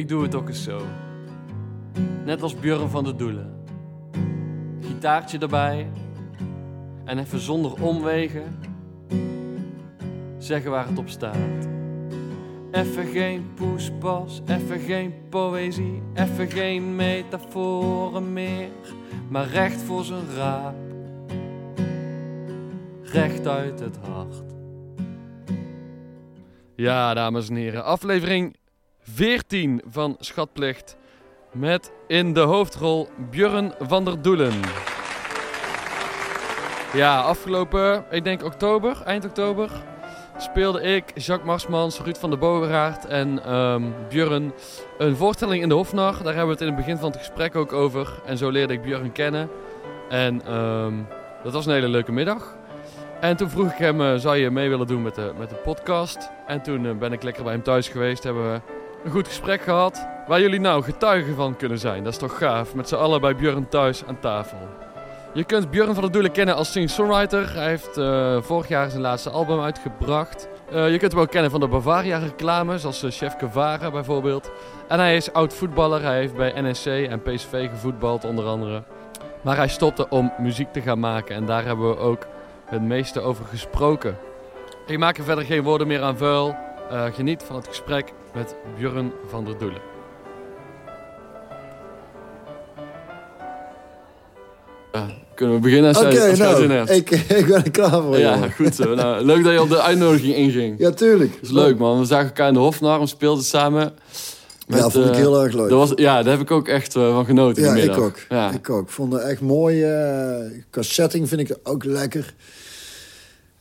ik doe het ook eens zo. Net als Björn van de Doelen. Gitaartje erbij. En even zonder omwegen zeggen waar het op staat. Even geen poespas, even geen poëzie, even geen metaforen meer, maar recht voor zijn raap. Recht uit het hart. Ja, dames en heren, aflevering 14 van Schatplicht. Met in de hoofdrol Björn van der Doelen. Ja, afgelopen, ik denk oktober, eind oktober, speelde ik, Jacques Marsmans, Ruud van der Bogeraard en ehm Björn een voorstelling in de Hofnar. Daar hebben we het in het begin van het gesprek ook over. En zo leerde ik Björn kennen. En ehm, dat was een hele leuke middag. En toen vroeg ik hem, eh, zou je mee willen doen met de, met de podcast? En toen eh, ben ik lekker bij hem thuis geweest, hebben we een goed gesprek gehad. Waar jullie nou getuigen van kunnen zijn. Dat is toch gaaf, met z'n allen bij Björn thuis aan tafel. Je kunt Björn van der Doelen kennen als singer-songwriter. Hij heeft eh, vorig jaar zijn laatste album uitgebracht. Eh, je kunt hem ook kennen van de Bavaria-reclame, zoals uh, Chef Cavara bijvoorbeeld. En hij is oud-voetballer. Hij heeft bij NSC en PSV gevoetbald onder andere. Maar hij stopte om muziek te gaan maken en daar hebben we ook het meeste over gesproken. Ik maak er verder geen woorden meer aan vuil. Eh, geniet van het gesprek met Björn van der Doelen. Ja, kunnen we beginnen? Oké, nou, ik, ik ben er klaar voor. Ja, jongen. goed zo. Nou, leuk dat je op de uitnodiging inging. ja, tuurlijk. Dat is leuk man. We zagen elkaar in de Hofnar, we speelden samen. ja, met, vond ik eh, heel erg leuk. Dat was, ja, daar heb ik ook echt eh, van genoten. ja, die ik middag. ook. Ja. Ik ook. Vond het echt mooi. eh qua setting vind ik het ook lekker.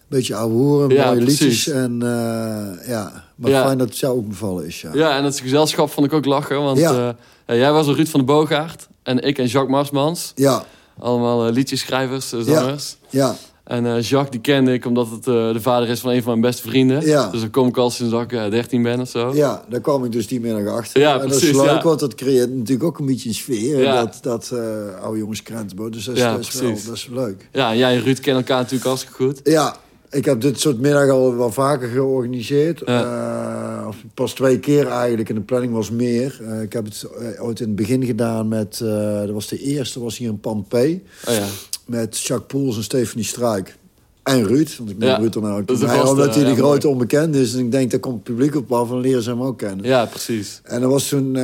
Beetje ouwe hoeren, Ja, mooie precies. liedjes. En eh, ja, maar Ja. fijn dat het jou ook bevallen is. Ja. ja, en het gezelschap vond ik ook lachen. Want Ja. eh, jij was een Ruud van de Boogaard. En ik en Jacques Marsmans. ja, Allemaal eh, liedjeschrijvers, zangers. ja. En Jacques die kende ik omdat het de vader is van een van mijn beste vrienden. Ja. Dus dan kom ik al sinds dat ik eh, 13 ben of zo. Ja, daar kwam ik dus die middag achter. Ja, en dat is leuk, want dat creëert natuurlijk ook een beetje een sfeer. Ja. Dat, dat oude jongens krentenboot. Dus dat is, Ja, dat, is wel, dat is leuk. Ja, en jij en Ruud kennen elkaar natuurlijk hartstikke goed. Ja, ik heb dit soort middag al wel vaker georganiseerd. Ja. Eh, pas twee keer eigenlijk. En de planning was meer. Eh, ik heb het eh, ooit in het begin gedaan met... eh, dat was de eerste, was hier in Pampé. Oh ja. Met Jacques Poels en Stephanie Struik. En Ruud, want ik neem Ja, Ruud er nou ook dat is vaste, Omdat hij de grote mooi. onbekende is. En ik denk, daar komt het publiek op af. En dan leren ze hem ook kennen. ja, precies. En er was toen.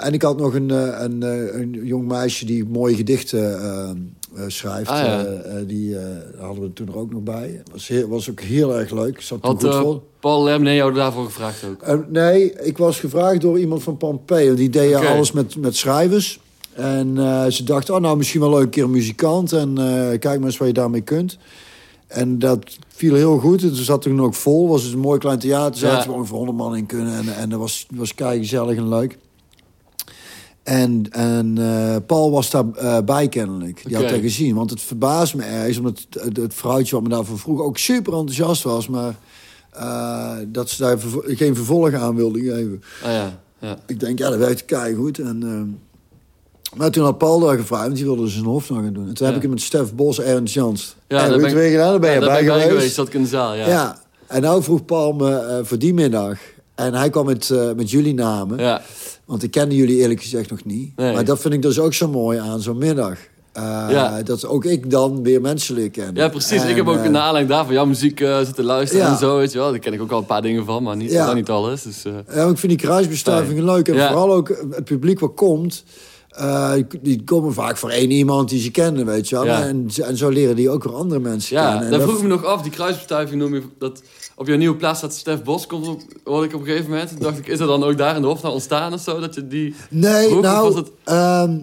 en ik had nog een, een, een jong meisje die mooie gedichten schrijft. Ah, ja. Eh, eh, die eh, hadden we toen er ook nog bij. Was, heel, was ook heel erg leuk. Zat Had goed eh, voor. Paul Lemne jou daarvoor gevraagd ook? Eh, nee, ik was gevraagd door iemand van want Die deed Oké. alles met, met schrijvers. En eh, ze dacht, oh, nou, misschien wel leuk een keer een muzikant. En eh, kijk maar eens wat je daarmee kunt. En dat viel heel goed. Het zat toen ook vol. was dus een mooi klein theater. Zaten Ja. gewoon voor 100 man in kunnen. En, en dat was, was kei gezellig en leuk. En, en eh, Paul was daarbij bij kennelijk. Die had dat gezien. Want het verbaast me ergens. Omdat het, het vrouwtje wat me daarvoor vroeg ook super enthousiast was. Maar eh, dat ze daar vervo- geen vervolg aan wilde geven. Ah ja, ja. Ik denk, ja, dat werkt kei goed. En, eh, maar toen had Paul daar gevraagd, want die wilde dus een hoofd nog gaan doen. En toen Ja. heb ik hem met Stef Bos, Ernst Jans. Ja, en daar ben ik- weer gedaan, daar ben Ja, je bij geweest. geweest. Zat ik in de zaal, ja. Ja. En nou vroeg Paul me eh, voor die middag. En hij kwam met, eh, met jullie namen. Ja. Want ik kende jullie eerlijk gezegd nog niet. Nee. Maar dat vind ik dus ook zo mooi aan zo'n middag. Eh, Ja. Dat ook ik dan weer mensen leer kennen. Ja, precies. ik heb ook eh, in de aanleiding daarvan jouw muziek eh, zitten luisteren Ja. en zo, weet je wel. Daar ken ik ook al een paar dingen van, maar niet, Ja. niet alles. Dus, Ja, ik vind die kruisbestuivingen leuk. En vooral ook het publiek wat komt. Eh, die komen vaak voor één iemand die ze kennen, weet je wel. Ja. En, en zo leren die ook weer andere mensen ja, kennen. Daar dat- vroeg ik me nog af, die kruisbestuiving noem je, dat op jouw nieuwe plaats staat Stef Bos, komt op, hoorde ik op een gegeven moment. Toen dacht ik, is er dan ook daar in de Hofnaar ontstaan of zo, dat je die... Nee, vroeg, nou, was het- ehm,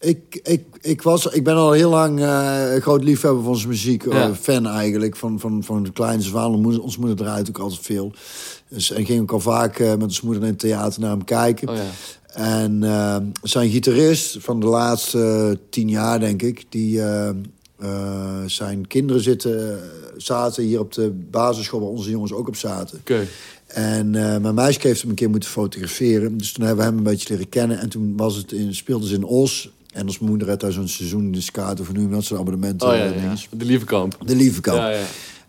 ik, ik, ik, was, ik ben al heel lang eh, groot liefhebber van zijn muziek. Ja. eh, fan eigenlijk, van, van, van de kleine. Moeder- Onze moeder draait ook altijd veel. Dus, en ging ook al vaak met ons moeder in het theater naar hem kijken. Oh ja. En eh, zijn gitarist van de laatste eh, tien jaar, denk ik... die eh, eh, zijn kinderen zitten, zaten hier op de basisschool... waar onze jongens ook op zaten. En eh, mijn meisje heeft hem een keer moeten fotograferen. Dus toen hebben we hem een beetje leren kennen. En toen was het in, speelden ze in Os. En als moeder had daar zo'n seizoen in de skaten... of nu dat zo'n abonnement. Oh ja, eh, ja. De lieve. De lieve kant. Ja, ja.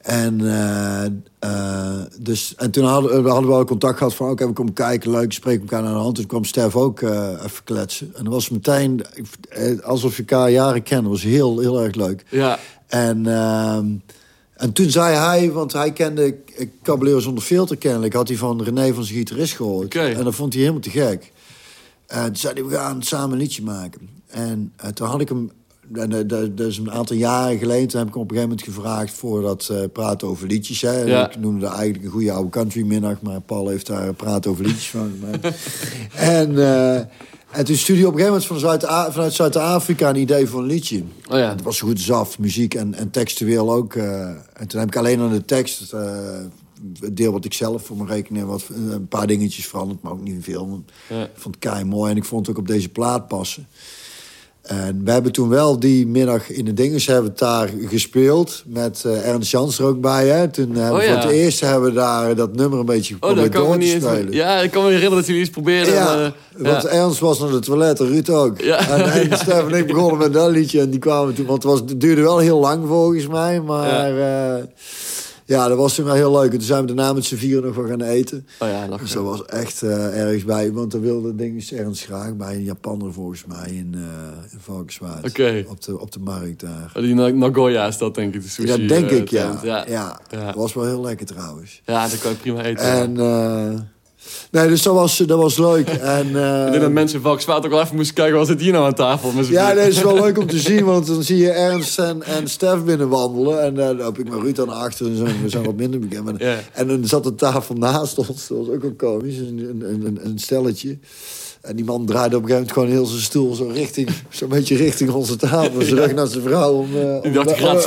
En, eh, eh, dus, en toen hadden we hadden wel contact gehad van... oké, we komen kijken, leuk, spreken elkaar naar de hand. Toen kwam Stef ook eh, even kletsen. En dat was meteen alsof je elkaar jaren kende. Dat was heel, heel erg leuk. Ja. En, ehm, en toen zei hij, want hij kende Caballero zonder filter kennelijk... had hij van René van zijn gitarist gehoord. En dat vond hij helemaal te gek. En toen zei hij, we gaan samen een liedje maken. En toen had ik hem... en, eh, dat dat is een aantal jaren geleden. Toen heb ik op een gegeven moment gevraagd... voor dat eh, praten over liedjes. Hè. Ja. Ik noemde dat eigenlijk een goede oude countrymiddag... maar Paul heeft daar praten over liedjes van gemaakt. en, eh, en toen stuurde hij op een gegeven moment van Zuid vanuit Zuid-Afrika... een idee voor een liedje. Oh ja. Het was goed zaf, muziek en, en textueel ook. eh. en toen heb ik alleen aan de tekst... eh, het deel wat ik zelf voor mijn rekening wat een paar dingetjes veranderd, maar ook niet veel. Want Ja. Ik vond het kei mooi en ik vond het ook op deze plaat passen. En we hebben toen wel die middag in de dinges hebben daar gespeeld. Met eh Ernst Jans er ook bij. Hè. Toen we Oh, ja. voor het eerst hebben we daar dat nummer een beetje Oh, geprobeerd me door niet te eens... spelen. Ja, ik kan me herinneren dat jullie iets probeerden. Ja, maar, eh, want ja. Ernst was naar de toilet en Ruud ook. En, en Stef en ik begonnen met dat liedje. En die kwamen toen, want het, was, het duurde wel heel lang volgens mij. Maar ja dat was toen wel heel leuk. En toen zijn we daarna met z'n vieren nog wel gaan eten. Oh ja, nog Dus dat was echt eh, ergens bij. Want er wilde dinges Ernst graag bij een Japaner volgens mij in, eh in Valkenswaard. Oké. Op, de, op de markt daar. Oh, Die Na- Nagoya is dat denk ik, de sushi. ja, denk eh, ik ja. Ja. Ja. Ja. Dat was wel heel lekker trouwens. Ja, dat kan je prima eten. En... eh, Nee, dus dat was, dat was leuk. En, eh, ik denk dat mensen in Valkenswaard ook wel even moesten kijken, wat zit hier nou aan tafel? Ja, dat is wel leuk om te zien, want dan zie je Ernst en, en Stef binnenwandelen. En eh, dan loop ik met Ruud aan achter, en zo, we zijn wat minder bekend. Ja. En dan zat een tafel naast ons, dat was ook wel komisch, een, een, een, een stelletje. En die man draaide op een gegeven moment gewoon heel zijn stoel zo richting, zo'n beetje richting onze tafel. Zijn rug naar zijn vrouw om, eh, dacht, om,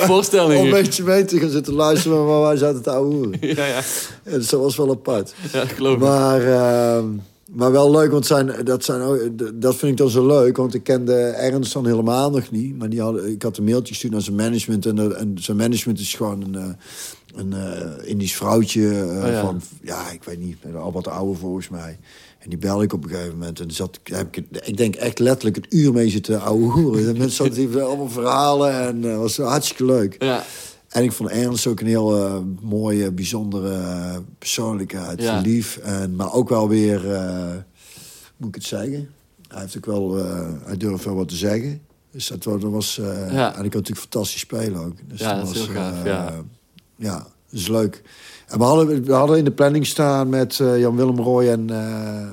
om een beetje mee te gaan zitten luisteren, maar wij zaten te ouwe hoeren. Ja, ja. Dus dat was wel apart. ja, dat geloof ik. Maar, ehm, maar wel leuk, want zijn, dat, zijn, ook- dat vind ik dan zo leuk. Want ik kende Ernst dan helemaal nog niet. Maar die hadden, ik had een mailtje gestuurd naar zijn management. En, eh, en zijn management is gewoon een, eh, een eh, Indisch vrouwtje. Oh ja. van, ja, ik weet niet, al wat ouder volgens mij. En die belde ik op een gegeven moment. En zat, ik- heb ik, ik denk echt letterlijk een uur mee zitten ouwe hoeren. De mensen zaten allemaal verhalen. En dat was hartstikke leuk. Ja, En ik vond Ernst ook een heel eh, mooie, bijzondere eh, persoonlijkheid. Ja. Lief, en, maar ook wel weer, eh, moet ik het zeggen? Hij heeft ook wel, eh, hij durft wel wat te zeggen. Dus dat, wa- dat was, eh, Ja. en ik kan natuurlijk fantastisch spelen ook. Dus Ja, dat heel gaaf, eh, ja. ja, dat is leuk. En we hadden, we hadden in de planning staan met eh, Jan-Willem Roy en... eh,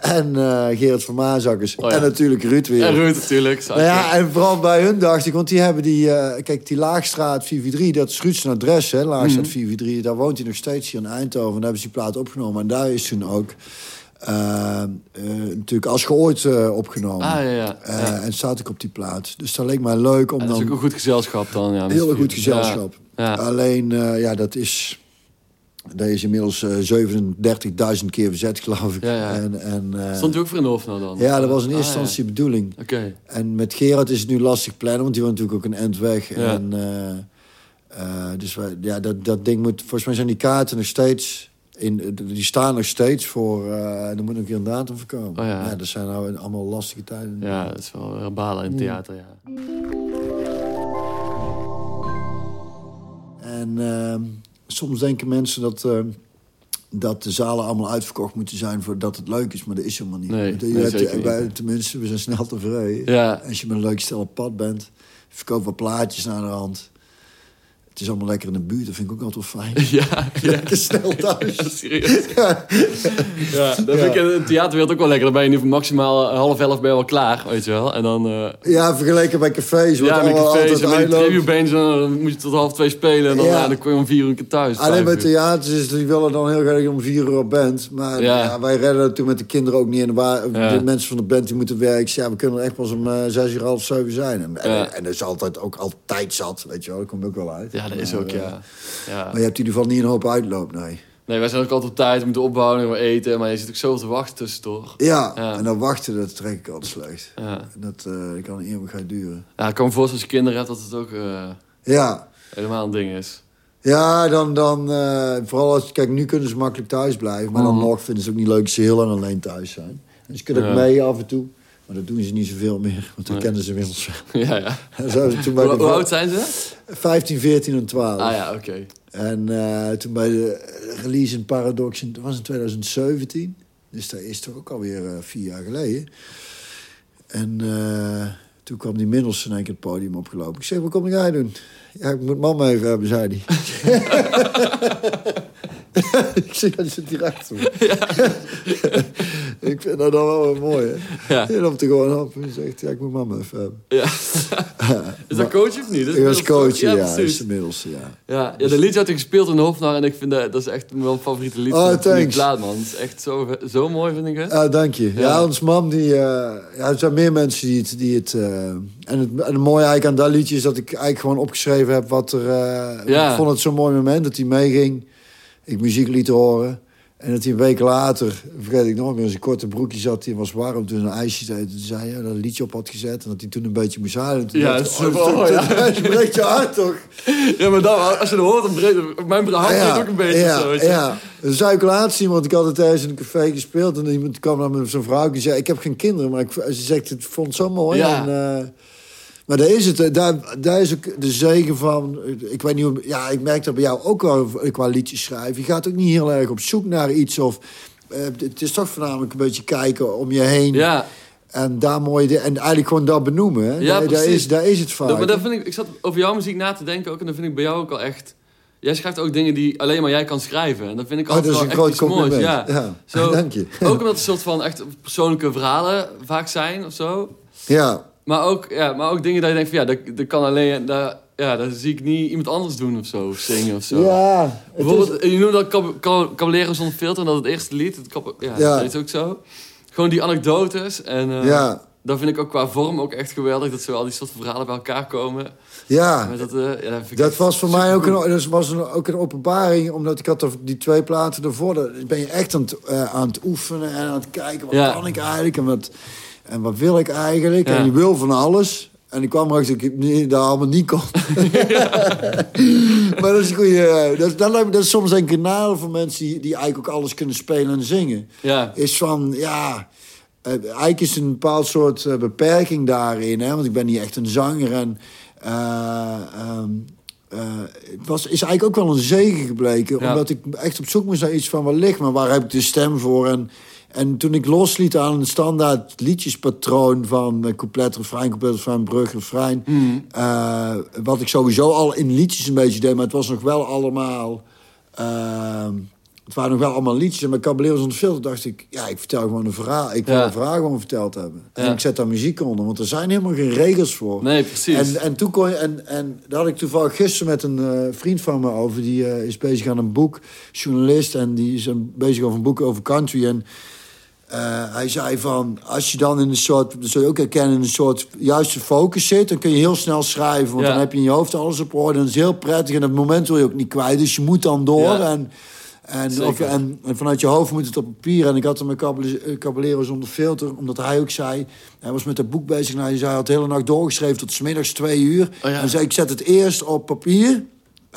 en eh, Gerard van Maasakkers. Oh ja. En natuurlijk Ruud weer. en Ruud natuurlijk. Nou ja, en vooral bij hun dacht ik, want die hebben die... kijk, die Laagstraat 443, dat is Ruud zijn adres, hè. Laagstraat Mhm. 443, daar woont hij nog steeds hier in Eindhoven. En daar hebben ze die plaat opgenomen. En daar is toen ook... natuurlijk als geooid eh, opgenomen. Ah, ja, ja. En staat ik op die plaat. Dus dat leek mij leuk om Ja, dat is ook dan... een goed gezelschap dan. Ja, Heel z'n goed gezelschap. Ja. Alleen, eh, ja, dat is... Dat is inmiddels eh 37.000 keer verzet, geloof ik. Ja, ja. En, en, eh, Stond u ook voor in de hoofd nou dan? ja, dat was in eerste Ah, instantie de bedoeling. Oké. En met Gerard is het nu lastig plannen, want die woont natuurlijk ook een end weg. Ja. En, eh, eh, dus wij, ja, dat, dat ding moet... Volgens mij zijn die kaarten nog steeds... In, die staan nog steeds voor... eh er moet nog een keer een datum voor komen. Oh ja. dat zijn nou allemaal lastige tijden. Ja, dat is wel weer balen in het theater, ja. En ehm, soms denken mensen dat... ehm, dat de zalen allemaal uitverkocht moeten zijn voordat het leuk is, maar dat is helemaal niet. Nee, Want je nee, hebt- zeker niet. wij, tenminste, we zijn snel tevreden. Ja, Als je met een leuk stel op pad bent, je verkoopt wat plaatjes naar de hand. Het is allemaal lekker in de buurt, dat vind ik ook altijd wel fijn. ja, ja. Lekker snel thuis. Ja, serieus. Ja, dat vind ik in de theaterwereld ook wel lekker. Dan ben je nu voor maximaal half elf ben je wel klaar, weet je wel. En dan... eh, Ja, vergeleken bij cafés. Ja, met allemaal cafés en uitloopt. reviewbands, dan moet je tot half twee spelen. En dan, Ja. dan kom je om vier uur thuis. Alleen bij theaters is die willen dan heel graag om vier uur op bent. Maar Ja. wij redden het toen met de kinderen ook niet. En de mensen van de band die moeten werken. Ja, we kunnen er echt pas om eh, zes uur, half zeven zijn. En, en, Ja. en dat is altijd ook altijd zat, weet je wel. Dat komt ook wel uit. Ja, dat is ook, eh, ja. ja. Maar je hebt in ieder geval niet een hoop uitloop, nee. Nee, wij zijn ook altijd op tijd, we moeten opbouwen en we eten. Maar je zit ook zoveel te wachten tussendoor. Ja, Ja. en dan wachten, dat trek ik altijd slecht. Ja. En Dat, eh, dat kan een eeuwigheid duren. ja, ik kan me voorstellen als je kinderen hebt dat het ook eh, Ja, helemaal een ding is. ja dan, dan vooral als, kijk, nu kunnen ze makkelijk thuis blijven. Maar dan Mhm. nog vinden ze het ook niet leuk als ze heel lang alleen thuis zijn. Dus je kunt ook Ja. mee af en toe. Maar dat doen ze niet zoveel meer, want dat Nee. kennen ze inmiddels. ja, ja. En zo, toen bij Hoe, de hoe oud zijn ze? 15, 14 en 12. Ah ja, oké. En eh, toen bij de release in Paradox, in- dat was in 2017. Dus dat is toch ook alweer eh, vier jaar geleden. En eh, toen kwam die Middelsen in één keer het podium opgelopen. Ik zeg, wat kom jij doen? Ja, ik moet mama even hebben, zei hij. ik zeg, ja, die zit hier achter me. ik vind dat dan wel mooi, hè? Ja. Je loopt er gewoon op en zegt, ja, ik moet mama even hebben. ja. Is dat coach of niet? Dat Ik was inmiddels coach, ja, is Middelsen, ja. Ja, ja, de liedje had ik gespeeld in de Hofnar en ik vind dat, dat is echt een favoriete lied Oh, thanks. plaat, man. Het is echt zo, zo mooi, vind ik het. Ah, dank je. Ja, Ja. ons mam, die, eh, ja, er zijn meer mensen die het... Die het eh, en, het en het mooie eigenlijk aan dat liedje is dat ik eigenlijk gewoon opgeschreven heb wat er... Ja. Ik vond het zo'n mooi moment dat hij meeging. Ik muziek liet horen. En dat hij een week later, vergeet ik nooit meer, in zijn korte broekje zat. Hij was warm toen een ijsje deed. Toen zei hij dat een liedje op had gezet. En dat hij toen een beetje moest huilen. Toen Ja, dat is oh, wel mooi, ja. Breekt je hart toch? Ja, maar dan, als je het hoort, dan breekt mijn hart breekt ook een beetje ja, zo. weet je. Ja, dat zei ik laatst iemand. Ik had het tijdens in een café gespeeld. En iemand kwam naar me, zo'n vrouw. Die zei, ik heb geen kinderen. Maar ik, ze zegt, het vond het zo mooi. Ja. En, eh, maar daar is het. eh, Daar, daar is ook de zegen van. Ik weet niet hoe... Ja, ik merk dat bij jou ook wel qua liedjes schrijven. Je gaat ook niet heel erg op zoek naar iets. Of, eh, het is toch voornamelijk een beetje kijken om je heen. Ja, En daar mooie... de- En eigenlijk gewoon dat benoemen. Hè? Ja, daar, daar is, daar is het dat- maar dat vind ik, ik zat over jouw muziek na te denken ook en dat vind ik bij jou ook al echt... Jij schrijft ook dingen die alleen maar jij kan schrijven. En dat vind ik Oh, altijd dat is een echt groot iets moois. compliment. Ja. Ja, Zo, dank je. Ook omdat het een soort van echt persoonlijke verhalen vaak zijn of zo. Ja, Maar ook, ja, maar ook dingen dat je denkt van ja, dat, dat kan alleen... Dat, ja, dat zie ik niet iemand anders doen of zo. Of zingen of zo. ja. het is- Bijvoorbeeld, je noemde dat Cab- Cab- Caballero zonder filter, dat het eerste lied. Het Cab- ja, Ja. dat is ook zo. Gewoon die anekdotes. En eh Ja. dat vind ik ook qua vorm ook echt geweldig. Dat zo al die soort verhalen bij elkaar komen. Ja, dat, eh, ja, dat, was voor mij ook een, dat was een, ook een openbaring. Omdat ik had die twee platen ervoor. Dan ben je echt aan het, eh, aan het oefenen en aan het kijken. Wat kan ik eigenlijk en wat, en wat wil ik eigenlijk? Ja. En je wil van alles. En ik kwam erachter dat ik niet- dat allemaal niet kon. maar dat is een goede. Dat, dat, dat is soms een nadeel voor mensen die, die eigenlijk ook alles kunnen spelen en zingen. Ja, Is van, ja, eigenlijk is een bepaald soort eh, beperking daarin. Hè? Want ik ben niet echt een zanger. En eh, ehm, eh, het was, is eigenlijk ook wel een zegen gebleken. Ja. Omdat ik echt op zoek moest naar iets van wat ligt. Maar waar heb ik de stem voor? En, en toen ik losliet aan een standaard liedjespatroon van uh, couplet, refrein, couplet, refrein, brug, refrein. Mm. eh, wat ik sowieso al in liedjes een beetje deed. Maar het was nog wel allemaal... ehm, het waren nog wel allemaal liedjes. En met Caballero zonder filter dacht ik... Ja, ik vertel gewoon een verhaal. Ik wil Ja. een verhaal gewoon verteld hebben. En Ja. ik zet daar muziek onder. Want er zijn helemaal geen regels voor. nee, precies. En, en toen kon je, en, en daar had ik toevallig gisteren met een eh, vriend van me over. Die eh, is bezig aan een boek, journalist. En die is een- bezig over een boek over country. En eh, hij zei van, als je dan in een soort, dat zul je ook herkennen, in een soort juiste focus zit, dan kun je heel snel schrijven. Want Ja. dan heb je in je hoofd alles op orde. En dat is heel prettig. En dat moment wil je ook niet kwijt. Dus je moet dan door. Ja. En, en, of, en, en vanuit je hoofd moet het op papier. En ik had hem met Caballero- eh, Caballero zonder filter, omdat hij ook zei... Hij was met dat boek bezig. Nou, hij zei, hij had de hele nacht doorgeschreven tot 's middags twee uur. Oh ja. En zei, ik zet het eerst op papier.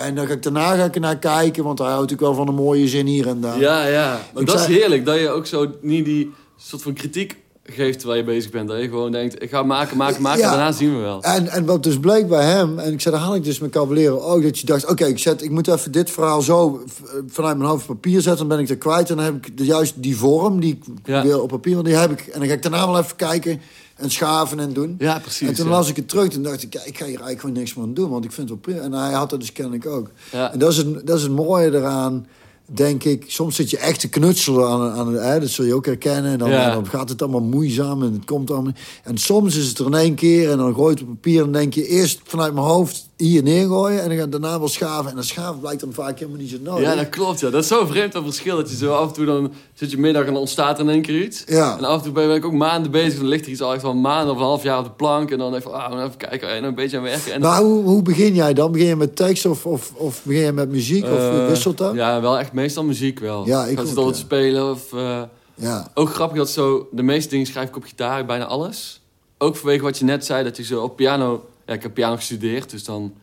En dan ga ik daarna ga ik er naar kijken. Want hij houdt natuurlijk wel van een mooie zin hier en daar. Ja, ja. Maar Ik dat zei- is heerlijk. Dat je ook zo niet die soort van kritiek geeft terwijl je bezig bent. Dat je gewoon denkt, ik ga maken, maken, maken. Ja. Daarna zien we wel. En, en wat dus bleek bij hem, en ik zei, daar haal ik dus met Caballero ook, dat je dacht, oké, ik zet, ik moet even dit verhaal zo vanuit mijn hoofd op papier zetten, dan ben ik er kwijt. En dan heb ik de, juist die vorm die ik Ja. wil op papier, want die heb ik. En dan ga ik daarna wel even kijken en schaven en doen. Ja, precies. en toen ja. las ik het terug en dacht ik, ja, ik ga hier eigenlijk gewoon niks meer aan doen, want ik vind het wel prima. En hij had dat dus kennelijk ook. Ja. En dat is, het, dat is het mooie eraan, denk ik. Soms zit je echt te knutselen aan, aan hè, dat zul je ook herkennen. En dan, Ja. en dan gaat het allemaal moeizaam en het komt allemaal... En soms is het er in één keer en dan gooi je het op papier... en dan denk je eerst vanuit mijn hoofd hier neergooien... en dan ga je daarna wel schaven. En dat schaven blijkt dan vaak helemaal niet zo nodig. Ja, dat klopt. Ja. Dat is zo vreemd dat verschil. Dat je zo af en toe dan zit je middag en dan ontstaat er in één keer iets. Ja. En af en toe ben ik ook maanden bezig. En dan ligt er iets al echt wel een maand of een half jaar op de plank. En dan even, ah, even kijken en een beetje aan werken. En Maar hoe, hoe begin jij dan? Begin je met tekst of, of, of begin je met muziek? of Eh, wisselt dat? Ja, wel echt meestal muziek wel. Ja, ik Ga ook, zitten altijd ja. spelen of... eh, Ja. Ook grappig dat zo, de meeste dingen schrijf ik op gitaar, bijna alles. Ook vanwege wat je net zei, dat je zo op piano... Ja, ik heb piano gestudeerd, dus dan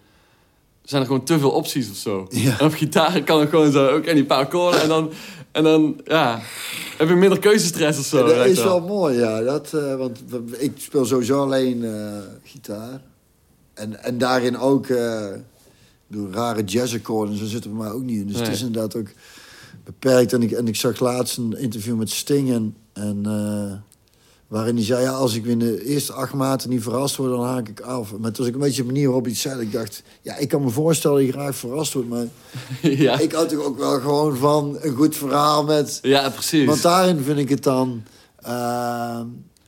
zijn er gewoon te veel opties of zo. Ja. En op gitaar kan ik gewoon zo, ook en die paar akkoorden. En dan, en dan ja, heb je minder keuzestress of zo. dat is wel mooi, ja. Dat, eh, want ik speel sowieso alleen eh, gitaar. En, en daarin ook... bedoel, rare jazzakkoorden, zo zitten bij mij ook niet in. Dus het is inderdaad ook beperkt. En ik, en ik zag laatst een interview met Sting en... en eh, waarin hij zei, ja, als ik in de eerste acht maanden niet verrast word, dan haak ik af. Maar toen was ik een beetje de manier waarop hij het zei. Ik dacht, ja, ik kan me voorstellen dat je graag verrast wordt. Maar ja. ik hou toch ook wel gewoon van een goed verhaal met... ja, precies. Want daarin vind ik het dan... eh,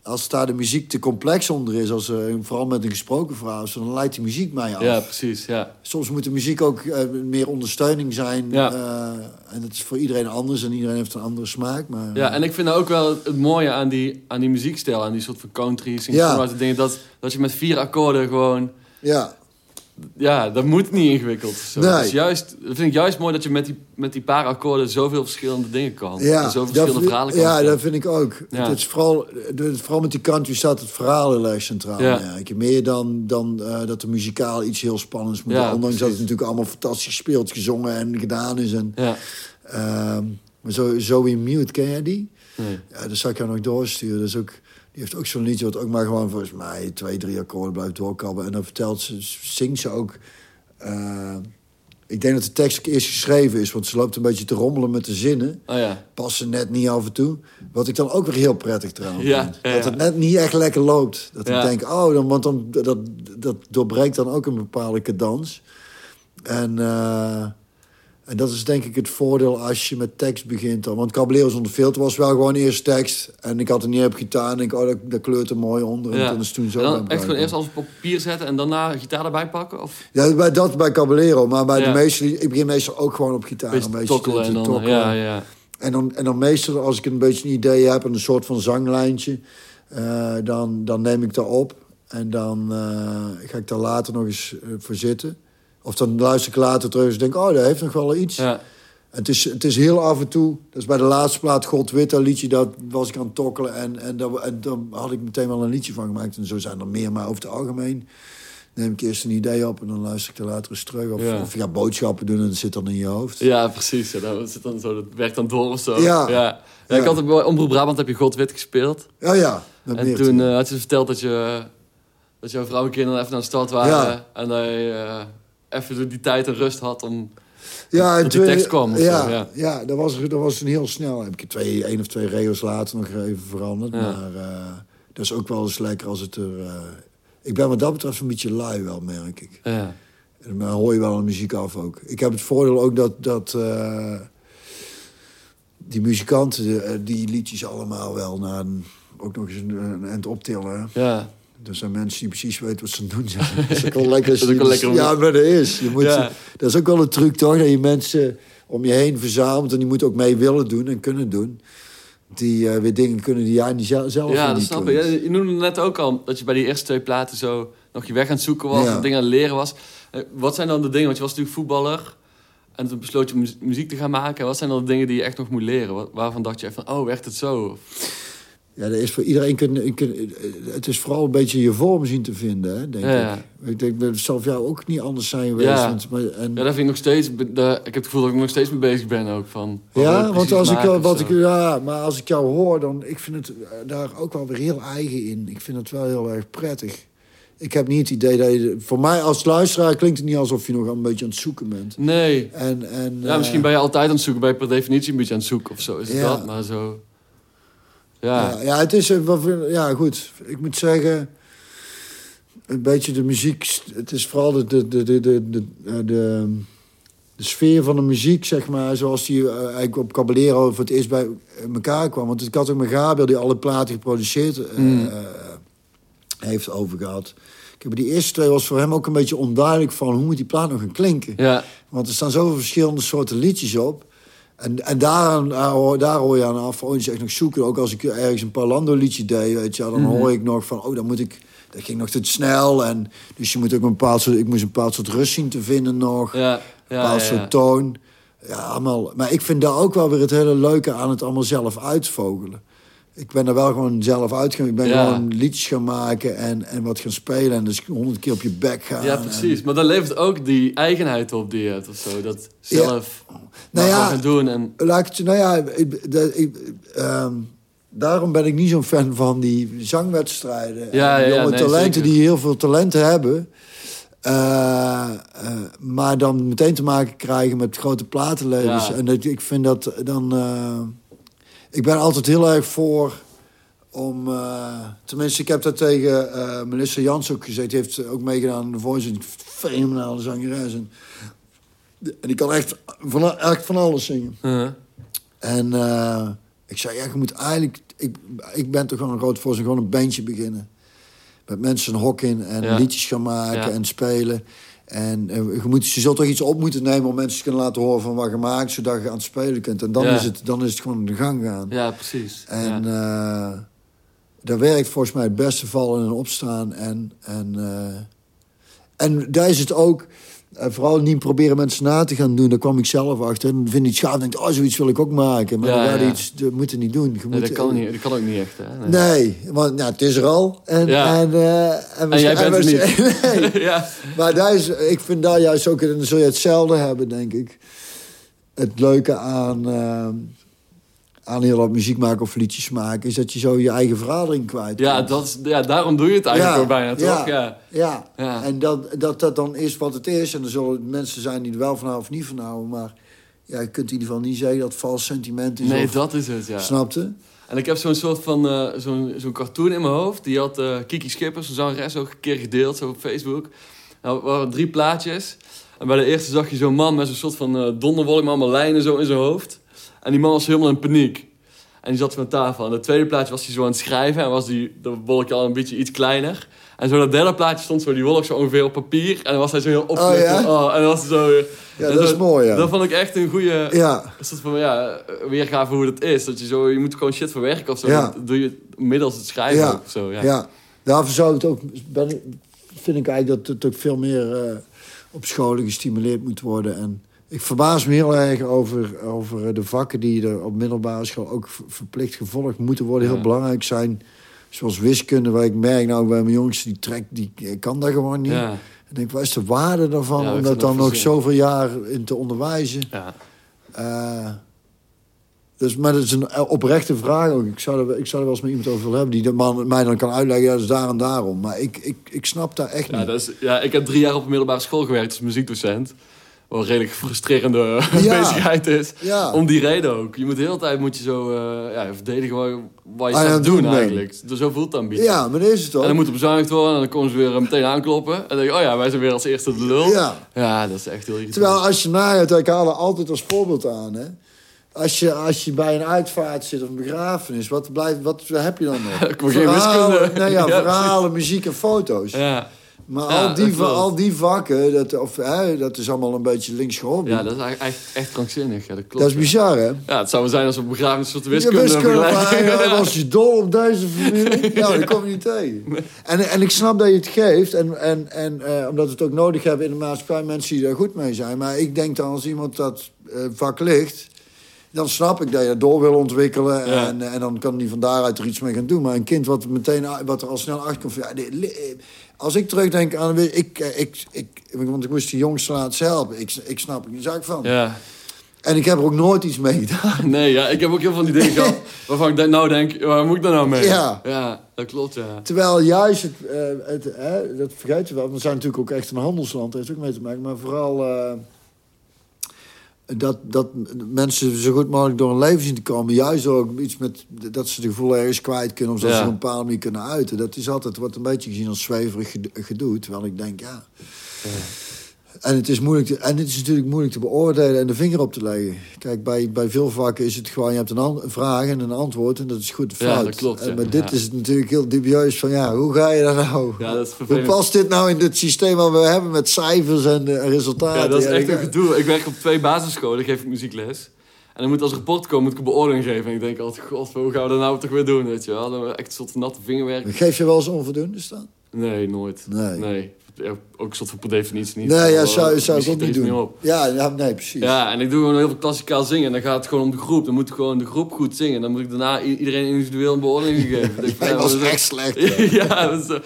als daar de muziek te complex onder is, als, vooral met een gesproken verhaal, dan leidt die muziek mij af. Ja, precies, ja. Soms moet de muziek ook eh, meer ondersteuning zijn. Ja. eh, en dat is voor iedereen anders en iedereen heeft een andere smaak. Maar, Ja, en ik vind ook wel het mooie aan die, aan die muziekstijl, aan die soort van country, Ja. singer dingen, dat, dat je met vier akkoorden gewoon... ja, Ja, dat moet niet ingewikkeld. Zo. Nee. Is juist, dat vind ik juist mooi dat je met die, met die paar akkoorden zoveel verschillende dingen kan. ja, en zoveel verschillende vind- verhalen kan Ja, dat vind ik ook. Ja. Het is vooral, de- vooral met die country staat het verhaal heel erg centraal. Ja. Ja. Meer dan, dan eh, dat er muzikaal iets heel spannends moet. Ja, Ondanks dat het natuurlijk allemaal fantastisch gespeeld, gezongen en gedaan is. En, Ja, Ehm, maar zo, Zoe Mute, ken jij die? nee. Ja, dat zou ik jou nog doorsturen. Dat is ook, die heeft ook zo'n liedje wat ook maar gewoon volgens mij twee, drie akkoorden blijft doorkabben. En dan vertelt ze, zingt ze ook... eh, ik denk dat de tekst eerst geschreven is, want ze loopt een beetje te rommelen met de zinnen. Oh ja. Passen net niet af en toe. Wat ik dan ook weer heel prettig trouwens Ja, vind. ja, Dat het net niet echt lekker loopt. Dat ik denk, oh, dan, want dan, dat, dat doorbreekt dan ook een bepaalde cadans. En, eh, en dat is denk ik het voordeel als je met tekst begint. Dan. Want Caballero zonder filter was wel gewoon eerst tekst. En ik had het niet op gitaar. En ik oh, dat, dat kleurt er mooi onder. En toen is toen zo En dan echt gewoon eerst alles op papier zetten en daarna gitaar erbij pakken? Of Ja, bij, dat bij Caballero. Maar bij Ja. de meeste... Ik begin meestal ook gewoon op gitaar. een beetje tokkelen en dan... Ja, ja. En dan, en dan meestal, als ik een beetje een idee heb en een soort van zanglijntje, eh, dan, dan neem ik dat op. En dan eh, ga ik daar later nog eens eh, voor zitten. Of dan luister ik later terug en denk oh, dat heeft nog wel iets. ja. En het, is, het is heel af en toe, dat is bij de laatste plaat, God Wit, dat liedje, dat was ik aan het tokkelen. En, en, dat, en dan had ik meteen wel een liedje van gemaakt. En zo zijn er meer, maar over het algemeen neem ik eerst een idee op en dan luister ik er later eens terug. Of, Ja. of boodschappen doen en het zit dan in je hoofd. Ja, precies. Ja, dat, zit dan zo, dat werkt dan door of zo. Ja. ja. Ja, ik Ja. had bij Omroep Brabant heb je God Wit gespeeld. Ja, met En toen eh, had je verteld dat, je, dat jouw vrouw en kinderen even naar de stad waren. Ja. En dat je eh, even die tijd en rust had om... Ja, en die twee- tekst kwam ja, zo, ja. ja. dat was, dat was een heel snel. Heb ik twee, één of twee regels later nog even veranderd. Ja. Maar eh, dat is ook wel eens lekker als het er... eh, ik ben wat dat betreft een beetje lui wel, merk ik. Ja. En dan hoor je wel een muziek af ook. Ik heb het voordeel ook dat... dat eh, die muzikanten die liedjes allemaal wel naar een, ook nog eens een, een eind optillen. ja. Er zijn mensen die precies weten wat ze doen zijn. Dat is ook wel lekker. Dat is ook wel die- lekker om- Ja, maar dat is. Je moet, Ja. Dat is ook wel een truc, toch? Dat je mensen om je heen verzamelt... en die moeten ook mee willen doen en kunnen doen. Die eh, weer dingen kunnen die jij niet zelf Ja, weer dat snap kunt. ik. Ja, je noemde net ook al dat je bij die eerste twee platen zo nog je weg aan het zoeken was, Ja. en dingen aan het leren was. Eh, Wat zijn dan de dingen, want je was natuurlijk voetballer en toen besloot je mu- muziek te gaan maken. Wat zijn dan de dingen die je echt nog moet leren? Wat- Waarvan dacht je echt van, oh, werkt het zo? Ja, dat is voor iedereen... Kun, kun, het is vooral een beetje je vorm zien te vinden, hè, denk Ja, ik. Ik denk, dat zal voor jou ook niet anders zijn geweest. Ja. Want, maar, en, Ja, daar vind ik nog steeds, ik heb het gevoel dat ik nog steeds mee bezig ben ook van. Ja, want als ik, jou- wat ik, ja, maar als ik jou hoor, dan ik vind het eh, daar ook wel weer heel eigen in. Ik vind het wel heel erg prettig. Ik heb niet het idee dat je... Voor mij als luisteraar klinkt het niet alsof je nog een beetje aan het zoeken bent. Nee. En, en, Ja, misschien eh, ben je altijd aan het zoeken, ben je per definitie een beetje aan het zoeken of zo. Is het Ja. dat? Maar zo... Ja. Ja, ja, het is... eh, Ja, goed. Ik moet zeggen... Een beetje de muziek... Het is vooral de, de, de, de, de, de, eh, de, de sfeer van de muziek, zeg maar... Zoals die eh, eigenlijk op Caballero voor het eerst bij elkaar kwam. Want ik had ook met Gabriel, die alle platen geproduceerd Mm. heeft over gehad. Ik heb die eerste twee was voor hem ook een beetje onduidelijk van... hoe moet die plaat nog gaan klinken? Ja. Want er staan zoveel verschillende soorten liedjes op. En, en daar, daar, hoor, daar hoor je aan af. Oh, echt nog zoeken. Ook als ik ergens een Parlando liedje deed, weet je, dan Mhm. hoor ik nog van, oh, dan moet ik. Dat ging nog te snel. En dus je moet ook een bepaald soort, ik moest een bepaald soort rust zien te vinden nog. Ja. een Ja, bepaald ja, soort toon. Ja, allemaal. Maar ik vind daar ook wel weer het hele leuke aan het allemaal zelf uitvogelen. Ik ben er wel gewoon zelf uitgegaan. Ik ben Ja. gewoon liedjes gaan maken en, en wat gaan spelen. En dus honderd keer op je bek gaan. Ja, En- precies. Maar dan levert ook die eigenheid op die je hebt of zo. Dat zelf Nou maar ja, gaan doen. En, Laat ik het, nou ja, ik, dat- ik, ehm, daarom ben ik niet zo'n fan van die zangwedstrijden. Ja, En jonge nee, talenten zeker. die heel veel talenten hebben. eh, eh, maar dan meteen te maken krijgen met grote platenlabels. Ja. En dat, ik vind dat dan... eh, ik ben altijd heel erg voor om... eh, tenminste, ik heb dat tegen eh, Melissa Jans ook gezegd. Die heeft ook meegedaan aan The Voice. Een fenomenale zangeres. En, en die kan echt van, alles zingen. En eh, ik zei, ja, je moet eigenlijk... Ik, ik ben toch gewoon een groot voorzitter, gewoon een bandje beginnen. Met mensen een hok in en Ja. liedjes gaan maken Ja. en spelen. En eh, je, moet, je zult toch iets op moeten nemen om mensen te kunnen laten horen van wat je maakt, zodat je aan het spelen kunt. En dan, Ja. is, het, dan is het gewoon de gang gaan. ja, precies. En ja. eh daar werkt volgens mij het beste vallen en opstaan. En, en, eh, en daar is het ook... eh, vooral niet proberen mensen na te gaan doen. Daar kwam ik zelf achter. En vind ik gaaf. denk oh, zoiets wil ik ook maken. Maar Ja, iets... Dat moet je niet doen. Je Nee, moet, dat, kan niet, dat kan ook niet echt, hè? Nee. Nee, want nou, het is er al. En, Ja. en, eh, En jij bent nee. ja. Maar daar is, ik vind daar juist ook... Dan zul je hetzelfde hebben, denk ik. Het leuke aan... eh, aan heel wat muziek maken of liedjes maken... is dat je zo je eigen verhaal erin kwijt Ja, dat is, ja, daarom doe je het eigenlijk Ja, ook bijna, toch? ja. Ja. En dat, dat dat dan is wat het is. En er zullen mensen zijn die er wel van houden of niet van houden. Maar ja, je kunt in ieder geval niet zeggen dat het vals sentiment is. Nee, of, dat is het, ja. Snapte? En ik heb zo'n soort van, eh, zo'n zo'n cartoon in mijn hoofd. Die had eh, Kiki Schippers, een zangeres, ook een keer gedeeld, zo op Facebook. Nou, er waren drie plaatjes. En bij de eerste zag je zo'n man met zo'n soort van eh donderwolk, met allemaal lijnen zo in zijn hoofd. En die man was helemaal in paniek. En die zat aan tafel. En het tweede plaatje was hij zo aan het schrijven. En was die, de wolk al een beetje iets kleiner. En zo dat derde plaatje stond zo die wolk zo ongeveer op papier. En dan was hij zo heel opgelucht. ja? Oh, en dan was het zo... Ja, dat is mooi, ja. Dat vond ik echt een goede... Ja, soort van, ja, weergave hoe dat is. Dat je zo, je moet gewoon shit verwerken of zo. Ja. Dat doe je middels het schrijven Ja. of zo. Ja. ja. Daarvoor zou het ook... Ben, vind ik eigenlijk dat het ook veel meer eh, op scholen gestimuleerd moet worden. En ik verbaas me heel erg over, over de vakken die er op middelbare school ook ver- verplicht gevolgd moeten worden. Heel Ja. belangrijk zijn. Zoals wiskunde, waar ik merk nou bij mijn jongste, die trekt, die kan dat gewoon niet. Ja. En ik, wat is de waarde daarvan Ja, om dat dan nog zoveel jaar in te onderwijzen? Ja. Eh, dus, maar dat is een oprechte vraag ook. Ik zou er, ik zou er wel eens met iemand over willen hebben... die man, mij dan kan uitleggen, ja, dat is daar en daarom. Maar ik, ik, ik snap daar echt Ja, niet. dat is, ja, ik heb drie jaar op een middelbare school gewerkt als muziekdocent. Wat een redelijk frustrerende Ja. bezigheid is. Ja. Om die reden ook. Je moet de hele tijd moet je zo eh, ja, verdedigen wat, wat je Ah, staat te doen eigenlijk. Dus zo voelt het beetje. Ja, maar is het En ook. dan moet er bezuinigd worden en dan komen ze weer eh, meteen aankloppen. En dan denk je, oh ja, wij zijn weer als eerste de lul. Ja. Ja, dat is echt heel irritant. Terwijl als je nagaat, ik haal er altijd als voorbeeld aan... Hè. Als, je, als je bij een uitvaart zit of een begrafenis... wat, blijft, wat heb je dan nog? Ik word geen verhalen, ja, Ja, verhalen, muziek en foto's. Ja. Maar Ja, al, die, al die vakken, dat, of, hè, dat is allemaal een beetje links gehobby. ja, dat is eigenlijk echt, echt krankzinnig. Ja, dat klopt. dat is bizar, hè? Ja, het zou wel zijn als we op begrafenis soort Ja, wiskunde Ja. was je dol op deze familie? Ja, dat kom je niet tegen. En, en ik snap dat je het geeft. En, en, en eh, omdat we het ook nodig hebben in de maatschappij. Mensen die daar goed mee zijn. Maar ik denk dan als iemand dat eh, vak ligt... Dan snap ik dat je dat door wil ontwikkelen. En, en dan kan die van daaruit er iets mee gaan doen. Maar een kind wat, meteen, wat er al snel achter komt... Ja, als ik terugdenk aan... Ik, eh, ik, ik, want ik moest die jongste laten helpen. Ik, ik snap er geen zak van. Ja. En ik heb er ook nooit iets mee gedaan. Nee, ja, ik heb ook heel veel van die dingen gehad waarvan ik denk, nou denk, waar moet ik daar nou mee? Ja. Ja, dat klopt, ja. Terwijl juist, het, eh, het, dat vergeet je wel, we zijn natuurlijk ook echt een handelsland, heeft ook mee te maken. Maar vooral eh, dat, dat mensen zo goed mogelijk door hun leven zien te komen. Juist ook iets met dat ze de gevoel ergens kwijt kunnen, of dat Ja. ze op een bepaalde manier kunnen uiten. Dat is altijd, wordt een beetje gezien als zweverig ged- gedoe. Terwijl ik denk, ja. En het, is moeilijk te, en het is natuurlijk moeilijk te beoordelen en de vinger op te leggen. Kijk, bij, bij veel vakken is het gewoon, je hebt een, vraag en een antwoord en dat is goed Ja, fout. dat klopt, En, ja. maar dit Ja. is het natuurlijk heel dubieus van, ja, hoe ga je daar nou? Ja, dat is hoe past dit nou in dit systeem wat we hebben met cijfers en eh, resultaten? Ja, dat is echt een gedoe. Ik werk op twee basisscholen, geef ik muziekles. En dan moet als rapport komen, moet ik een beoordeling geven. En ik denk altijd, god, hoe gaan we dat nou toch weer doen, weet je wel? Dan echt een soort natte vingerwerk. Geef je wel eens onvoldoende staan? Nee, nooit. Nee. Nee. Ja, ook een soort van per definitie niet. Nee, ja, zou, eh, zou ik je ook niet doen. Ja, ja, nee, precies. Ja, en ik doe gewoon heel veel klassikaal zingen. En dan gaat het gewoon om de groep. Dan moet gewoon de groep goed zingen. Dan moet ik daarna iedereen individueel een beoordeling geven. Ik ja, was echt slecht. dat? ja, dat is, eh,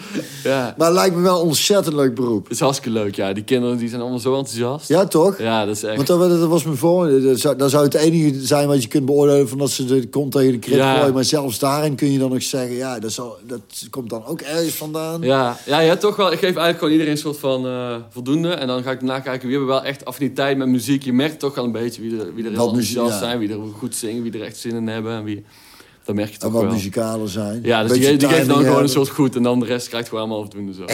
ja. Maar het lijkt me wel een ontzettend leuk beroep. Het is hartstikke leuk, ja. Die kinderen die zijn allemaal zo enthousiast. Ja, toch? Ja, dat is echt... Want dat, dat was me voor. Dat zou, dat zou het enige zijn wat je kunt beoordelen van dat ze de kont tegen de krip Ja. gooien. Maar zelfs daarin kun je dan nog zeggen, ja, dat, zal, dat komt dan ook ergens vandaan. Ja, ja, ja, toch wel. Ik geef eigenlijk gewoon iedereen een soort van eh, voldoende. En dan ga ik daarna kijken wie hebben wel echt affiniteit met muziek. Je merkt toch wel een beetje wie er, wie er Wat enthousiast ja. zijn. Wie er goed zingen, wie er echt zin in hebben. En wie... Dat merk je En toch wat wel. zijn. Ja, dus die, die geeft dan gewoon een soort goed. En dan de rest krijgt gewoon allemaal afdoende zo.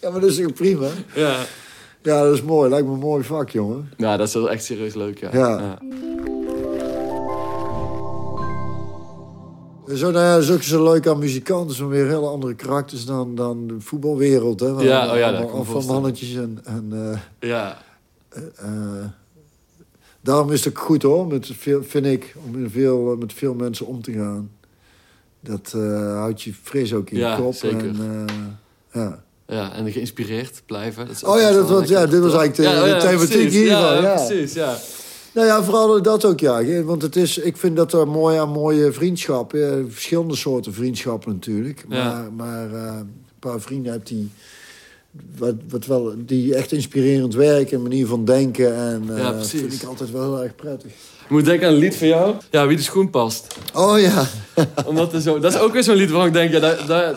Ja, maar dat is toch prima? ja. Ja, dat is mooi. Lijkt me een mooi vak, jongen. ja, dat is wel echt serieus leuk, ja. Ja. Zo, nou ja, dat is ook zo leuk aan muzikanten. Ze weer hele andere karakters dan, dan de voetbalwereld. Hè? Waar Ja, oh ja, allemaal Van voorstellen. mannetjes en... en eh, Ja. eh, daarom is het ook goed hoor, met veel, vind ik, om met veel, met veel mensen om te gaan. Dat eh, houdt je fris ook in je Ja, kop. zeker. En, eh, ja. ja, en geïnspireerd blijven. Dat is Oh ja, dat was- ja, dit was eigenlijk de- de thematiek precies. hiervan, Ja, ja. precies, ja. Nou ja, vooral dat ook, ja. Want het is, ik vind dat er mooi aan mooie vriendschappen... ja, verschillende soorten vriendschappen natuurlijk. Maar, Ja. maar eh, een paar vrienden heb die... Wat, wat wel, die echt inspirerend werken, een manier van denken. En eh Ja, precies. vind ik altijd wel heel erg prettig. Ik moet denken aan een lied van jou. Ja, Wie de schoen past. Oh ja, Omdat er zo, dat is ook weer zo'n lied waarvan ik denk, ja, dat,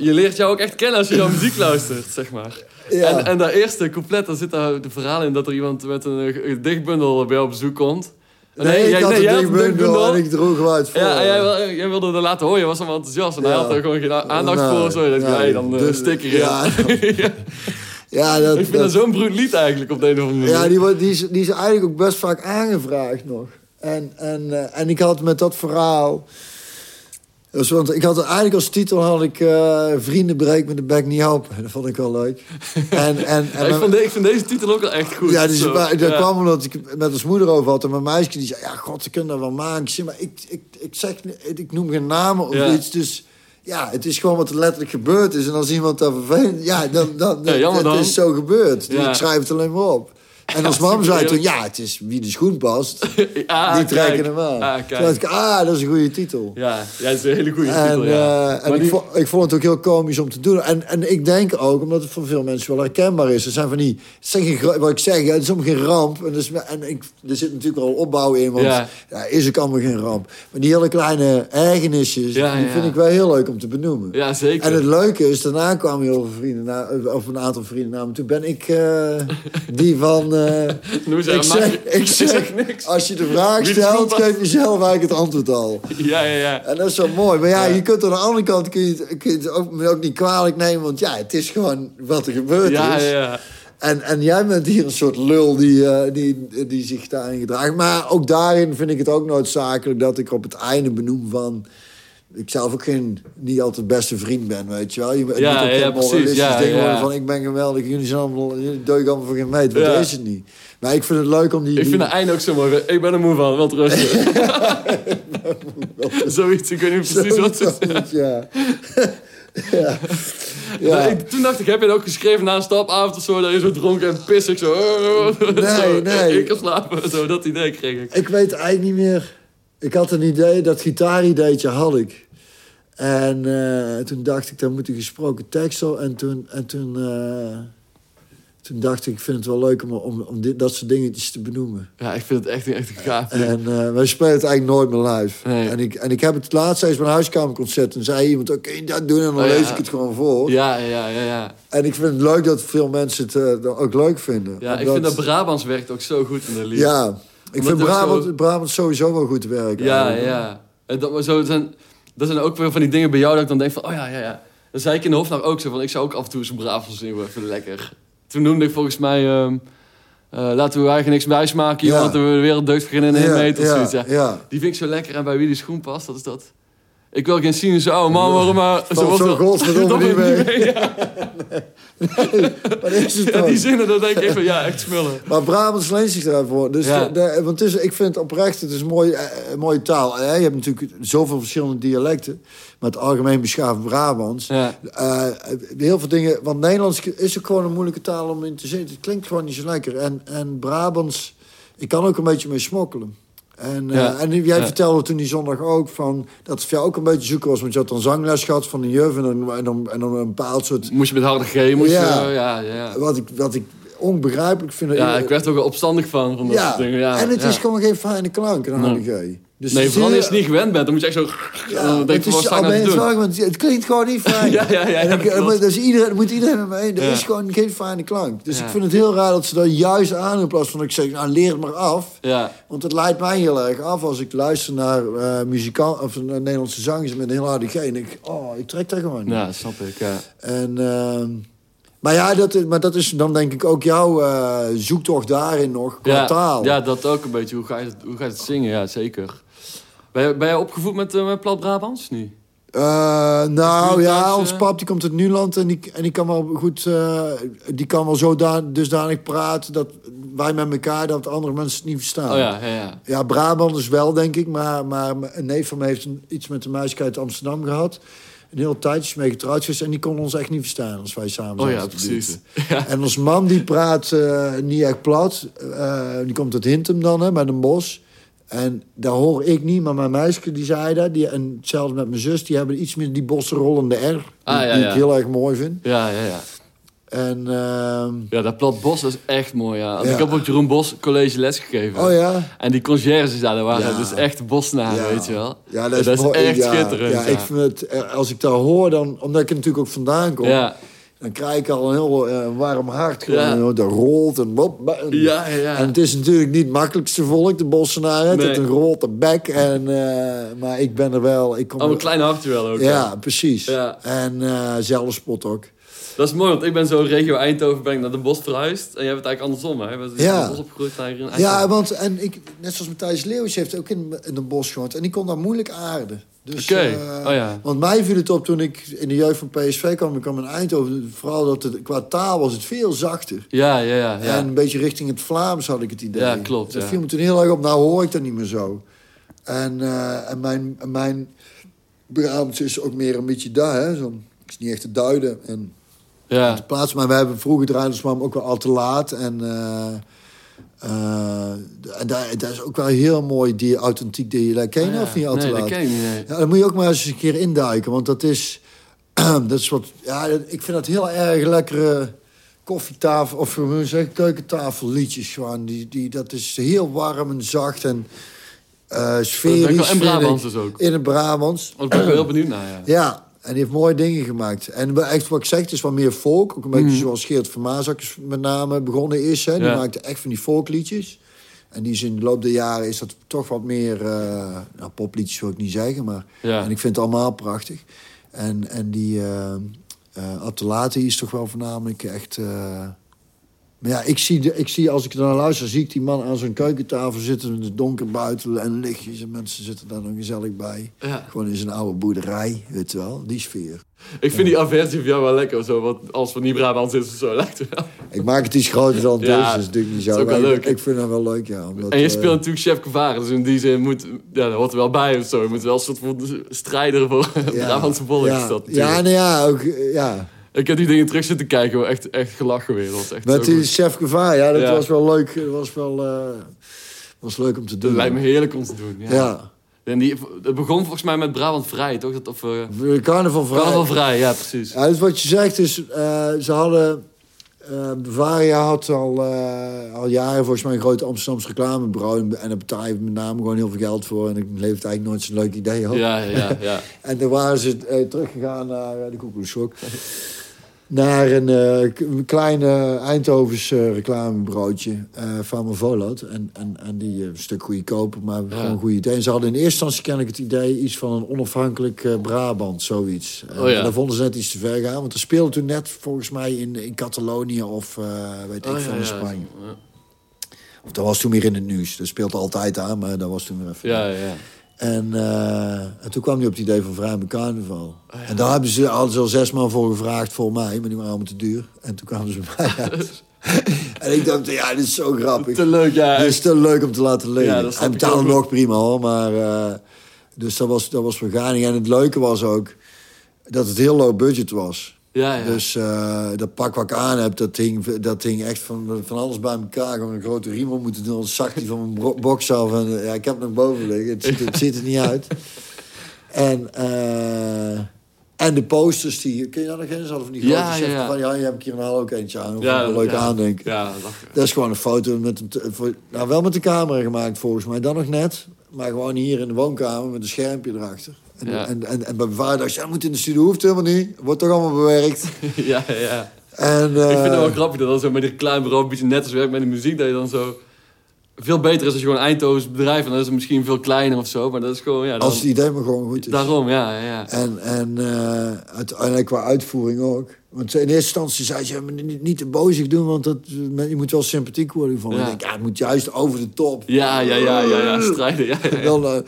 je leert jou ook echt kennen als je jouw muziek luistert, zeg maar. Ja. En, en dat eerste couplet, daar zit daar de verhaal in dat er iemand met een, dichtbundel bij op bezoek komt. nee, ik jij- had nee, een dichtbundel en ik droeg hem uit voor. Ja, jij, wil- jij wilde er laten horen, je was allemaal enthousiast. En hij had er gewoon geen aandacht Nou, voor. Zo. Je hey, dan eh, dus- sticker ja. Dat, Ik vind dat zo'n bruut lied eigenlijk op de een of andere manier. Ja, die, wordt- die, is, die is eigenlijk ook best vaak aangevraagd nog. En, en, eh, en ik had met dat verhaal... Dus, want ik had eigenlijk als titel had ik eh, vrienden breek met de bek niet open. Dat vond ik wel leuk. En, en, en Ja, ik, vind de- ik vind deze titel ook wel echt goed. ja, dus dat ja. kwam omdat ik met ons moeder over had. En mijn meisje die zei, ja, god, ze kunnen dat wel maken. Ik zei, maar ik, ik, ik, zeg, ik noem geen namen of Ja. iets. Dus ja, het is gewoon wat er letterlijk gebeurd is. En als iemand dat vervelend... Ja, dan, dan, het is zo gebeurd. Dus ik schrijf het alleen maar op. En als mam zei toen, ja, het is wie de schoen past. Ah, die trekken hem aan. Ah, Toen dacht ik, ah, dat is een goede titel. Ja, ja, het is een hele goede En, titel, ja. eh, en ik, die- vond, ik vond het ook heel komisch om te doen. En, en ik denk ook, omdat het voor veel mensen wel herkenbaar is. Er zijn van die, het zijn geen, wat ik zeg, het is allemaal geen ramp. En, dus, en ik, er zit natuurlijk wel opbouw in, want Ja. ja. is ook allemaal geen ramp. Maar die hele kleine ergernisjes, Ja, die vind ik wel heel leuk om te benoemen. Ja, zeker. En het leuke is, daarna kwamen heel veel vrienden, na, of een aantal vrienden naar me. Toen ben ik eh, die van... eh, Noem ik, zeg, ik zeg, niks. als je de vraag stelt, geef je zelf eigenlijk het antwoord al. Ja, ja, ja. En dat is zo mooi. Maar ja, Ja. je kunt aan de andere kant kun je, kun je het ook, niet kwalijk nemen. Want ja, het is gewoon wat er gebeurd Ja, is. ja, ja. En, en jij bent hier een soort lul die, eh, die, die zich daarin gedraagt. Maar ook daarin vind ik het ook noodzakelijk dat ik op het einde benoem van... Ik zelf ook geen, niet altijd beste vriend ben, weet je wel. Je, Ja, moet ook ja, precies. Ja, ja. van... ik ben geweldig, jullie zijn allemaal... jullie allemaal voor geen want Ja. dat is het niet. Maar ik vind het leuk om die... Ik die- vind het einde ook zo mooi. Ik ben er moe van, wat rusten. Zoiets, ik weet niet precies wat het is. Zoiets, ja. ja. ja. Ik- toen dacht ik, heb je het ook geschreven na een stapavond of zo, dat je zo dronken en pissig zo... Nee, zo, nee. Ik kan slapen, zo, dat idee kreeg ik. Ik weet eigenlijk niet meer. Ik had een idee, dat gitaarideetje had ik. En eh, toen dacht ik, daar moet een gesproken tekst op. En toen, en toen, eh, toen dacht ik, ik vind het wel leuk om, om, om dit, dat soort dingetjes te benoemen. Ja, ik vind het echt, echt een gaaf. En eh, wij spelen het eigenlijk nooit meer live. Nee. En, ik, en ik heb het laatst eens bij een huiskamerconcert. En zei iemand, oké, je dat doen? En dan Oh, ja. lees ik het gewoon voor. Ja, ja, ja, ja. En ik vind het leuk dat veel mensen het ook leuk vinden. Ja, ik vind dat Brabants werkt ook zo goed in de lied. Ja, ik vind Brabant, zo- Brabant sowieso wel goed werken. Ja, eigenlijk. ja. En dat, maar zo zijn, dat zijn ook weer van die dingen bij jou dat ik dan denk van, oh ja, ja, ja. Dan zei ik in de Hofnacht ook zo van, ik zou ook af en toe eens een Brabants zingen, even lekker. Toen noemde ik volgens mij, ehm, eh, laten we eigenlijk niks wijsmaken, joh, Ja. want de wereld deugt voor geen ene ja, meter ja. Die vind ik zo lekker en bij wie die schoen past, dat is dat. Ik wil geen cynische oude man worden, maar... Valt wordt zo godverdomme niet mee. Ja, Wat is het ja, dan? die zinnen, dan denk ik van, ja, echt smullen. Maar Brabants leent zich daarvoor. Dus Ja. de- de- want het is, ik vind het oprecht, het is een mooie, eh, een mooie taal. Eh, Je hebt natuurlijk zoveel verschillende dialecten. Maar het algemeen beschaafd Brabants. Ja. Eh, heel veel dingen. Want Nederlands is ook gewoon een moeilijke taal om in te zitten. Het klinkt gewoon niet zo lekker. En, en Brabants, ik kan ook een beetje mee smokkelen. En, eh, en jij Ja. vertelde toen die zondag ook van dat het voor jou ook een beetje zoeken was. Want je had dan zangles gehad van een juf en dan, en dan, en dan een bepaald soort. Moest je met harde G, moest Ja. je... Ja, ja. Wat ik, wat ik onbegrijpelijk vind. Ja, ik werd er ook opstandig van, van dat Ja, soort dingen. Ja, en het is gewoon geen fijne klank, een harde G. Dus Nee, is vooral als heel- je het niet gewend bent, dan moet je echt zo... Ja, dan het, denk je, wat is, sta ik het, doen? wel, want het klinkt gewoon niet fijn. Ja, ja, ja, ja, dat dat is iedereen, moet iedereen met me eens. Er Ja. is gewoon geen fijne klank. Dus ik vind het heel raar dat ze dat juist aan in plaats van dat ik zeg, nou leer het maar af. Ja, Want het leidt mij heel erg af als ik luister naar eh muzikant of naar Nederlandse zangers met een heel harde G. En ik, oh, ik trek daar gewoon ja, snap ik, ja. En, ehm, maar ja, dat, is- maar dat is dan denk ik ook jouw eh, zoektocht daarin nog, qua ja, taal. Ja, dat ook een beetje. Hoe ga je het, hoe ga je het zingen? Ja, zeker. Ben je, ben je opgevoed met, eh, met plat Brabants? Eh, nou Buurt ja, thuis, ons pap die komt uit Nuland en die, en die kan wel goed, die kan wel zo da- dusdanig praten dat wij met elkaar dat andere mensen het niet verstaan. Oh ja, ja, ja. Ja, Brabant is wel, denk ik, maar, maar een neef van me heeft een- iets met een meisje uit Amsterdam gehad. Een heel tijdje mee getrouwd geweest en die kon ons echt niet verstaan als wij samen Oh ja, precies. Ja. En ons man die praat eh, niet echt plat. Eh, die komt uit Hintem dan, hè, met een bos. En daar hoor ik niet, maar mijn meisje die zei dat. Die, en hetzelfde met mijn zus, die hebben iets meer die bosse rollende R. Die, Ah, ja, die ja. ik heel erg mooi vind. Ja, ja, ja. En, ehm, Ja, dat plat bos is echt mooi, ja. Ja. Ik heb op Jeroen Bos college les gegeven. oh ja. En die conciërges daar, dat waren Ja. dus echt bosnaren, Ja. weet je wel. Ja, dat is, echt schitterend. Ja, ik vind het, eh, als ik daar hoor, dan, omdat ik er natuurlijk ook vandaan kom, Ja, dan krijg ik al een heel eh, warm hart. Gewoon, Ja. Dat rolt en wop. en- ja, ja. En het is natuurlijk niet het makkelijkste volk, de Bossenaren. Het Nee. heeft een grote bek. En, eh, maar ik ben er wel... Ik kom Oh, een er- klein hartje wel ook. Ja, precies. Ja. En eh zelfspot ook. Dat is mooi, want ik ben zo regio Eindhoven ben ik naar de bos verhuisd. En jij bent eigenlijk andersom, hè? Je Ja. het bos opgegroeid naar in. Ja, want en ik, net zoals Matthijs Leeuwens heeft ook in, in een bos gewoond. En die kon daar moeilijk aarden. Dus, Oké, eh, oh ja. Want mij viel het op toen ik in de jeugd van PSV kwam. Ik kwam in Eindhoven. Vooral dat het, qua taal was het veel zachter. Ja, ja, ja. ja. En een beetje richting het Vlaams had ik het idee. Ja, klopt, Dat ja. viel me toen heel erg op. Nou hoor ik dat niet meer zo. En, eh, en mijn, mijn Brabants is ook meer een beetje daar. Hè? Zo, is niet echt te duiden. En ja. te plaatsen. Maar we hebben vroeger maar ook wel al te laat. En, eh, eh, en daar, daar is ook wel heel mooi die authentiek dialect. Ken je Oh, dat ja. of niet al te Nee, dat laat? ken ik niet, nee. Ja, dan moet je ook maar eens een keer induiken. Want dat is, dat is wat... Ja, dat- ik vind dat heel erg lekkere koffietafel... Of hoe je zeggen, keukentafelliedjes gewoon. Die, die, dat is heel warm en zacht en eh sferisch. Dat ben ik en ik. Brabants dus ook. In het Brabants. Daar ben ik wel heel benieuwd naar, ja. Ja, en die heeft mooie dingen gemaakt. En echt wat ik zeg, het is wat meer folk. Ook een beetje Mhm. zoals Geert van Maazak is met name begonnen is. Hè. Die Ja. maakte echt van die folkliedjes. En die is in de loop der jaren is dat toch wat meer... eh nou, popliedjes wil ik niet zeggen, maar... Ja. En ik vind het allemaal prachtig. En, en die Attelati is toch wel voornamelijk echt... eh, maar ja, ik zie, de, ik zie als ik er naar luister, zie ik die man aan zo'n keukentafel zitten... met het donker buiten en lichtjes en mensen zitten daar dan gezellig bij. Ja. Gewoon in zijn oude boerderij, weet je wel, die sfeer. Ik vind die aversie van jou wel lekker, zo, want als we niet Brabants is of zo, lijkt het wel. Ik maak het iets groter dan het Ja, is, dus natuurlijk niet zo. is ook wel maar ik- leuk. Ik, vind dat wel leuk, ja. Omdat, En je eh, speelt natuurlijk chef gevaar, dus in die zin moet, ja, dat hoort er wel bij of zo. Je moet wel een soort van strijder voor ja, Brabantse volk. is Ja, dat ja, nee, ja, ook, eh, ja. Ik heb die dingen terug zitten kijken, hoor. echt, echt gelachen weer. Dat was echt Met die chef gevaar, ja, dat Ja. was wel leuk. Dat was wel eh, was leuk om te doen. Dat lijkt me heerlijk om te doen. Ja. Ja. En die, het begon volgens mij met Brabant Vrij, toch? Dat, of, uh, Carnaval vrij. Carnaval Vrij, ja, precies. Ja, dus wat je zegt is, eh, ze hadden... eh Bavaria had al, al jaren volgens mij een grote Amsterdamse reclamebureau. En- En daar betaal je met name gewoon heel veel geld voor. En ik levert eigenlijk nooit zo'n leuk idee op. Ja, ja, ja. En toen waren ze teruggegaan naar uh, de Koekoekschok. Naar een een kleine Eindhovens eh, reclamebureautje eh, van mijn Volot. En, en, en die een stuk goedkoper, maar Ja. gewoon een goede idee. En ze hadden in eerste instantie ken ik het idee iets van een onafhankelijk Brabant, zoiets. En, Oh ja. en daar vonden ze net iets te ver gaan. Want er speelde toen net volgens mij in, in Catalonië of weet ik Oh, veel ja, in. Spanje. Ja. Of dat was toen weer in het nieuws. Dat speelt altijd aan, maar dat was toen weer even. Ja, ja. En, eh, en toen kwam hij op het idee van vrij mijn carnaval. En daar hebben ze, al zes man voor gevraagd voor mij, maar die waren allemaal te duur. En toen kwamen ze bij mij uit. en ik dacht, ja, dit is zo grappig. Te leuk, ja. Dit is te leuk om te laten leven. Ja, dat snap Hij betaalde nog prima hoor, maar... eh, dus dat was, dat was vergadering. En het leuke was ook dat het heel low budget was. Ja, ja. Dus eh, dat pak wat ik aan heb, dat hing, dat hing echt van, van alles bij elkaar. Gewoon een grote riem op moeten doen. Dan zak die van mijn box af. En, ja, ik heb hem nog boven liggen. Het ziet, het ziet er niet uit. En, eh, en de posters, die, kun je daar nog eens? Hadden van die grote Ja, ja, ja. Van, ja, je hebt hier een hal ook eentje aan. Of ja, een leuk aandenken. Ja, dat. Dat is gewoon een foto met een, voor, nou, wel met de camera gemaakt volgens mij. Dan nog net. Maar gewoon hier in de woonkamer met een schermpje erachter. En, Ja. en, en, en bij mijn vader dacht je, ja, moet in de studio, hoeft helemaal niet. Wordt toch allemaal bewerkt. ja, ja. En, Ik vind het eh, wel grappig dat dan zo met die reclamebureau een beetje net als werkt met de muziek, dat je dan zo veel beter is als je gewoon een Eindhovens bedrijf en dan is het misschien veel kleiner of zo, maar dat is gewoon, ja, dan, Als het idee maar gewoon goed is. daarom, ja, ja. En, en eh, uiteindelijk qua uitvoering ook. Want in eerste instantie zei ze, niet, niet te bozig doen, want dat, je moet wel sympathiek worden van. Ja. Ik denk, ja, het moet juist over de top. Ja, ja, ja, ja, ja, strijden, ja, ja, ja. Dan, eh,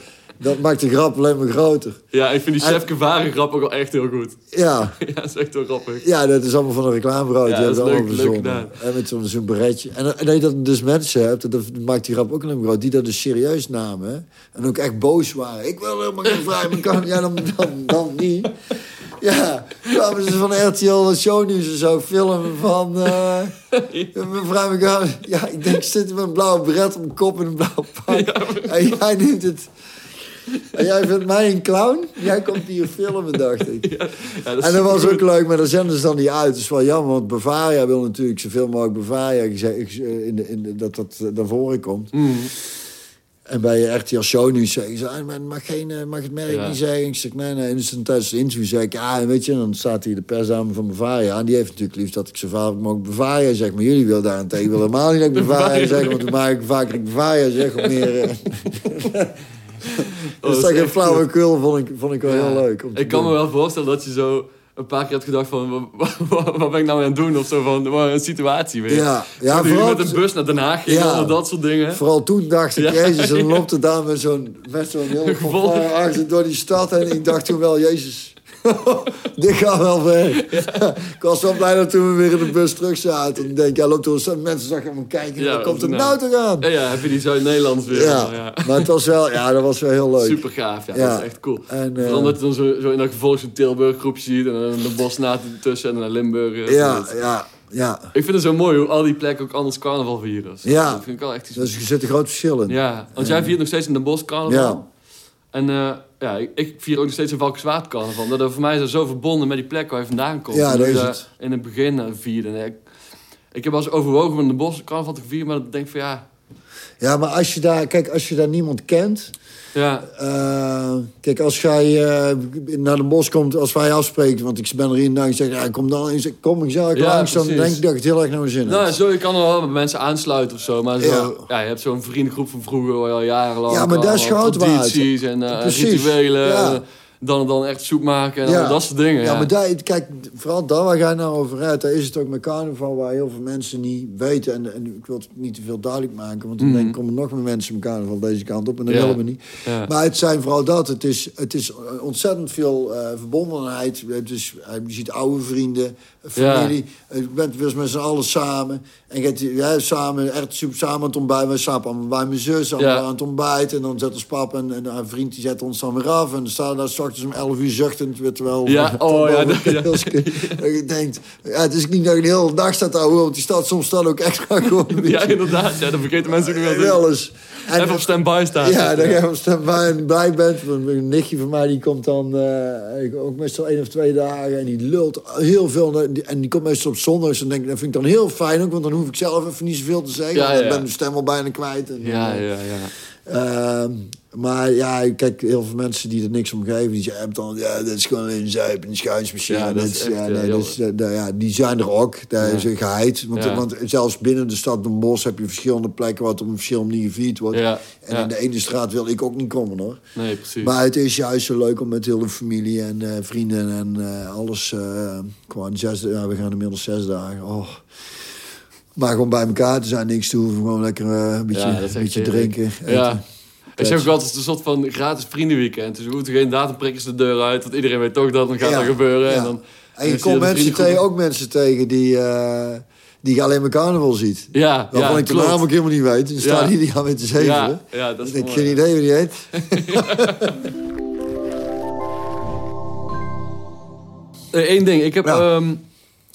dat maakt de grap alleen maar groter. Ja, ik vind die En- chef Kevaren grap ook wel echt heel goed. Ja, Ja, dat is echt heel grappig. ja dat is allemaal van een reclamebureau. Ja, dat is leuk- leuk verzonnen. En met zo'n zo'n beretje. En, en dat je dat dus mensen hebt, dat maakt die grap ook alleen maar groot, die dat dus serieus namen. En ook echt boos waren. Ik wil helemaal geen vrij, maar kan, ja, dan, dan, dan niet. Ja, kwamen ze van RTL Shownieuws en zo filmen van... eh mevrouw McGann, ja, ik denk, zit met een blauwe bret op mijn kop en een blauwe pak. En jij neemt het... En jij vindt mij een clown? Jij komt hier filmen, dacht ik. Ja, dat En dat was ook leuk, maar daar zenden ze dan niet uit. Dat is wel jammer, want Bavaria wil natuurlijk zoveel mogelijk Bavaria gezegd- in de, in de, dat dat eh, naar voren komt. Mhm. En bij RTL Show nu zeggen ze, ah, mag, geen, eh, mag het merk Ja. niet zeggen. Ik zeg, nee, nee. En dus tijdens het interview zeg ik, ja, en weet je, dan staat hier de persdame van Bavaria. En die heeft natuurlijk liefst dat ik zo vaak mogelijk Bavaria zeg. Maar jullie willen daarentegen willen helemaal niet dat ik Bavaria Bavaria. zeg. Want dan maak ik vaker dat ik Bavaria zeg. Of meer, Oh, dus dat dat is een echt flauwekul vond ik, vond ik wel Ja. heel leuk. Ik kan me wel voorstellen dat je zo een paar keer had gedacht van, wat, wat, wat ben ik nou aan het doen? Of zo van, wat een situatie weer. Ja, ja Toen vooral, met een bus naar Den Haag ging, Ja. dat soort dingen. vooral toen dacht ik, Ja. jezus, en dan loopt het daar met zo'n met zo'n heel achter door die stad. En ik dacht toen wel, jezus, dit gaat wel ver. ik was wel blij dat toen we weer in de bus terug zaten. En ik denk, ja, loopt door. Mensen zag hem kijken, Ja, komt het nou. te gaan? Ja, ja, heb je die Zuid-Nederlands weer. Ja, ja. maar het was wel, ja, dat was wel heel leuk. Super gaaf, ja, dat is echt cool. En, eh, Vooral dat je dan zo, zo in dat gevolg zo'n Tilburg groepje ziet en dan de Bosnaat tussen en dan naar Limburg. eh, ja, ja, ja. Ik vind het zo mooi hoe al die plekken ook anders carnaval vieren. Dus Ja. Dat vind ik wel echt iets. Dus er zit een groot verschil in. Ja, want jij viert nog steeds in de Bos carnaval. Ja. En eh, ja, ik, ik vier ook nog steeds een Valkenswaard carnaval. Dat er voor mij is dat zo verbonden met die plek waar je vandaan komt. Ja, dat is het. In het begin eh, vierde. Ik, ik heb wel eens overwogen om in de Bos carnaval te vieren, maar ik denk van ja... Ja, maar als je daar, kijk, als je daar niemand kent. Ja, eh, kijk, als jij eh, naar de bos komt, als wij afspreken, want ik ben er in en ik zeg, ja, kom dan, ik zeg, kom gezellig Ja, langs, dan precies. denk ik dat ik het heel erg naar mijn zin heb. nou, zo, je kan er wel met mensen aansluiten of zo. Maar zo, Ja. ja. je hebt zo'n vriendengroep van vroeger waar je al jarenlang... Ja, maar dat is goud waard. Tradities en eh, Precies, rituelen. Dan, dan echt soep maken en Ja. dat soort dingen. Ja, Ja, maar daar, kijk, vooral daar waar jij nou over rijdt, daar is het ook met carnaval waar heel veel mensen niet weten. En, en ik wil het niet te veel duidelijk maken, want dan Mhm. denk ik, komen nog meer mensen met carnaval deze kant op en dat Ja. willen we niet. Maar het zijn vooral dat, het is, het is ontzettend veel eh, verbondenheid. Het is, eh, je ziet oude vrienden, familie. Eh, Je bent weer eens met z'n allen samen. En je samen, echt super samen aan het ontbijt. We slapen allemaal bij mijn zus allemaal aan het ontbijt. En dan zet ons pap en, en een vriend die zet ons dan weer af. En dan staan we daar straks om 11 uur zuchtend. Weer terwijl Ja, oh ja, dat- je denkt, ja, het is niet dat je de hele dag staat houden. Want die stad soms staat ook extra gewoon Ja, inderdaad. Ja, dat vergeten mensen ook nog wel. eens. wel. En- Even op standby staan. ja, dat je op standby en blij bent. Een nichtje van mij die komt dan eh, ook meestal één of twee dagen. En die lult heel veel. En die komt meestal op zondag. Dan denk ik, dat vind ik dan heel fijn ook. Want dan hoef ik zelf even niet zoveel te zeggen. Ja, dan ja. ben ik mijn stem al bijna kwijt. En, Ja, eh, ja, ja. Ehm, maar ja, kijk, heel veel mensen die er niks om geven, die zeggen dan, ja, dat is gewoon een zuip en schuinsmachine. Ja, dat is echt, ja, nee, dus, eh, ja, die zijn er ook, daar Ja. is een geheid. Want, Ja. want zelfs binnen de stad Den Bosch heb je verschillende plekken waar het op een verschillende manier gevierd wordt. En in de ene straat wil ik ook niet komen hoor. Nee, precies. Maar het is juist zo leuk om met heel de familie en eh, vrienden en eh, alles. eh, gewoon zes, we gaan inmiddels zes dagen. Oh. Maar gewoon bij elkaar te zijn, niks te hoeven. Gewoon lekker eh, een beetje, Ja, dat is echt een beetje drinken. eten. Ja. Ik zeg ook altijd, een soort van gratis vriendenweekend. Dus we moeten geen datumprikkers de deur uit. Want iedereen weet toch dat het gaat Ja, er gebeuren. ja. En dan, En je dan komt mensen tegen, ook mensen tegen die, eh, die je alleen maar carnaval ziet. Ja, Waarvan ja, ik de naam ook helemaal niet weet. Dan staan Ja. die gaan met de zeven. Ja, ja, dat is ik heb geen idee hoe die heet. Eén Eh, ding, ik heb... Ja.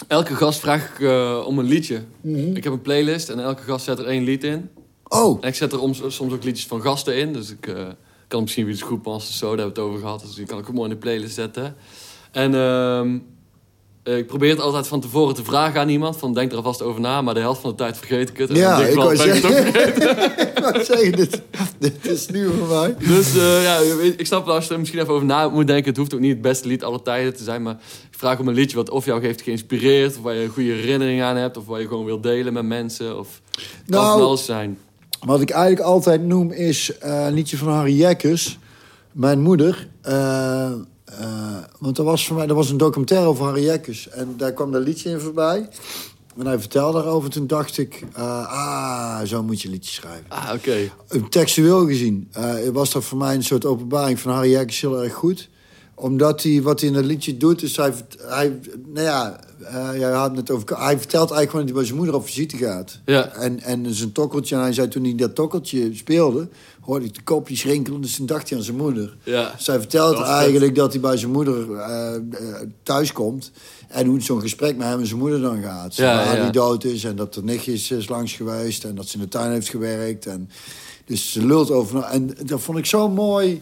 Elke gast vraag ik eh, om een liedje. Mhm. Ik heb een playlist en elke gast zet er één lied in. Oh, En ik zet er om, soms ook liedjes van gasten in. Dus ik eh, kan misschien weer de Groepmasters zo, daar hebben we het over gehad. Dus die kan ik ook mooi in de playlist zetten. En ehm, eh, ik probeer het altijd van tevoren te vragen aan iemand. Van denk er alvast over na, maar de helft van de tijd vergeet ik het. En ja, ik wou zeggen, ik wou zeggen dit, dit is nieuw voor mij. Dus eh, ja, ik snap wel als je er misschien even over na moet denken. Het hoeft ook niet het beste lied aller tijden te zijn. Maar ik vraag om een liedje wat of jou heeft geïnspireerd. Of waar je een goede herinnering aan hebt. Of waar je gewoon wil delen met mensen. Of het kan Nou, van alles zijn. Wat ik eigenlijk altijd noem is eh, een liedje van Harry Jekkers. Mijn moeder. eh, eh, want er was, voor mij, er was een documentaire over Harry Jekkers. En daar kwam dat liedje in voorbij. En hij vertelde daarover. Toen dacht ik, eh, ah, zo moet je liedjes schrijven. Ah, oké. Eh, Textueel gezien was dat voor mij een soort openbaring van Harry Jekkers heel erg goed. Omdat hij, wat hij in het liedje doet, is hij... hij nou ja, eh, jij had het over... Hij vertelt eigenlijk gewoon dat hij bij zijn moeder op visite gaat. Ja. En, en zijn tokkeltje, en hij zei toen hij dat tokkeltje speelde... hoorde ik de kopjes rinkelen, dus toen dacht hij aan zijn moeder. Ja. Dus hij vertelt Dat eigenlijk dat hij bij zijn moeder eh, thuis komt... en hoe zo'n gesprek met hem en zijn moeder dan gaat. Ja, waar ja. hij dood is en dat er nichtjes is langs geweest... en dat ze in de tuin heeft gewerkt. En, dus ze lult over... En dat vond ik zo mooi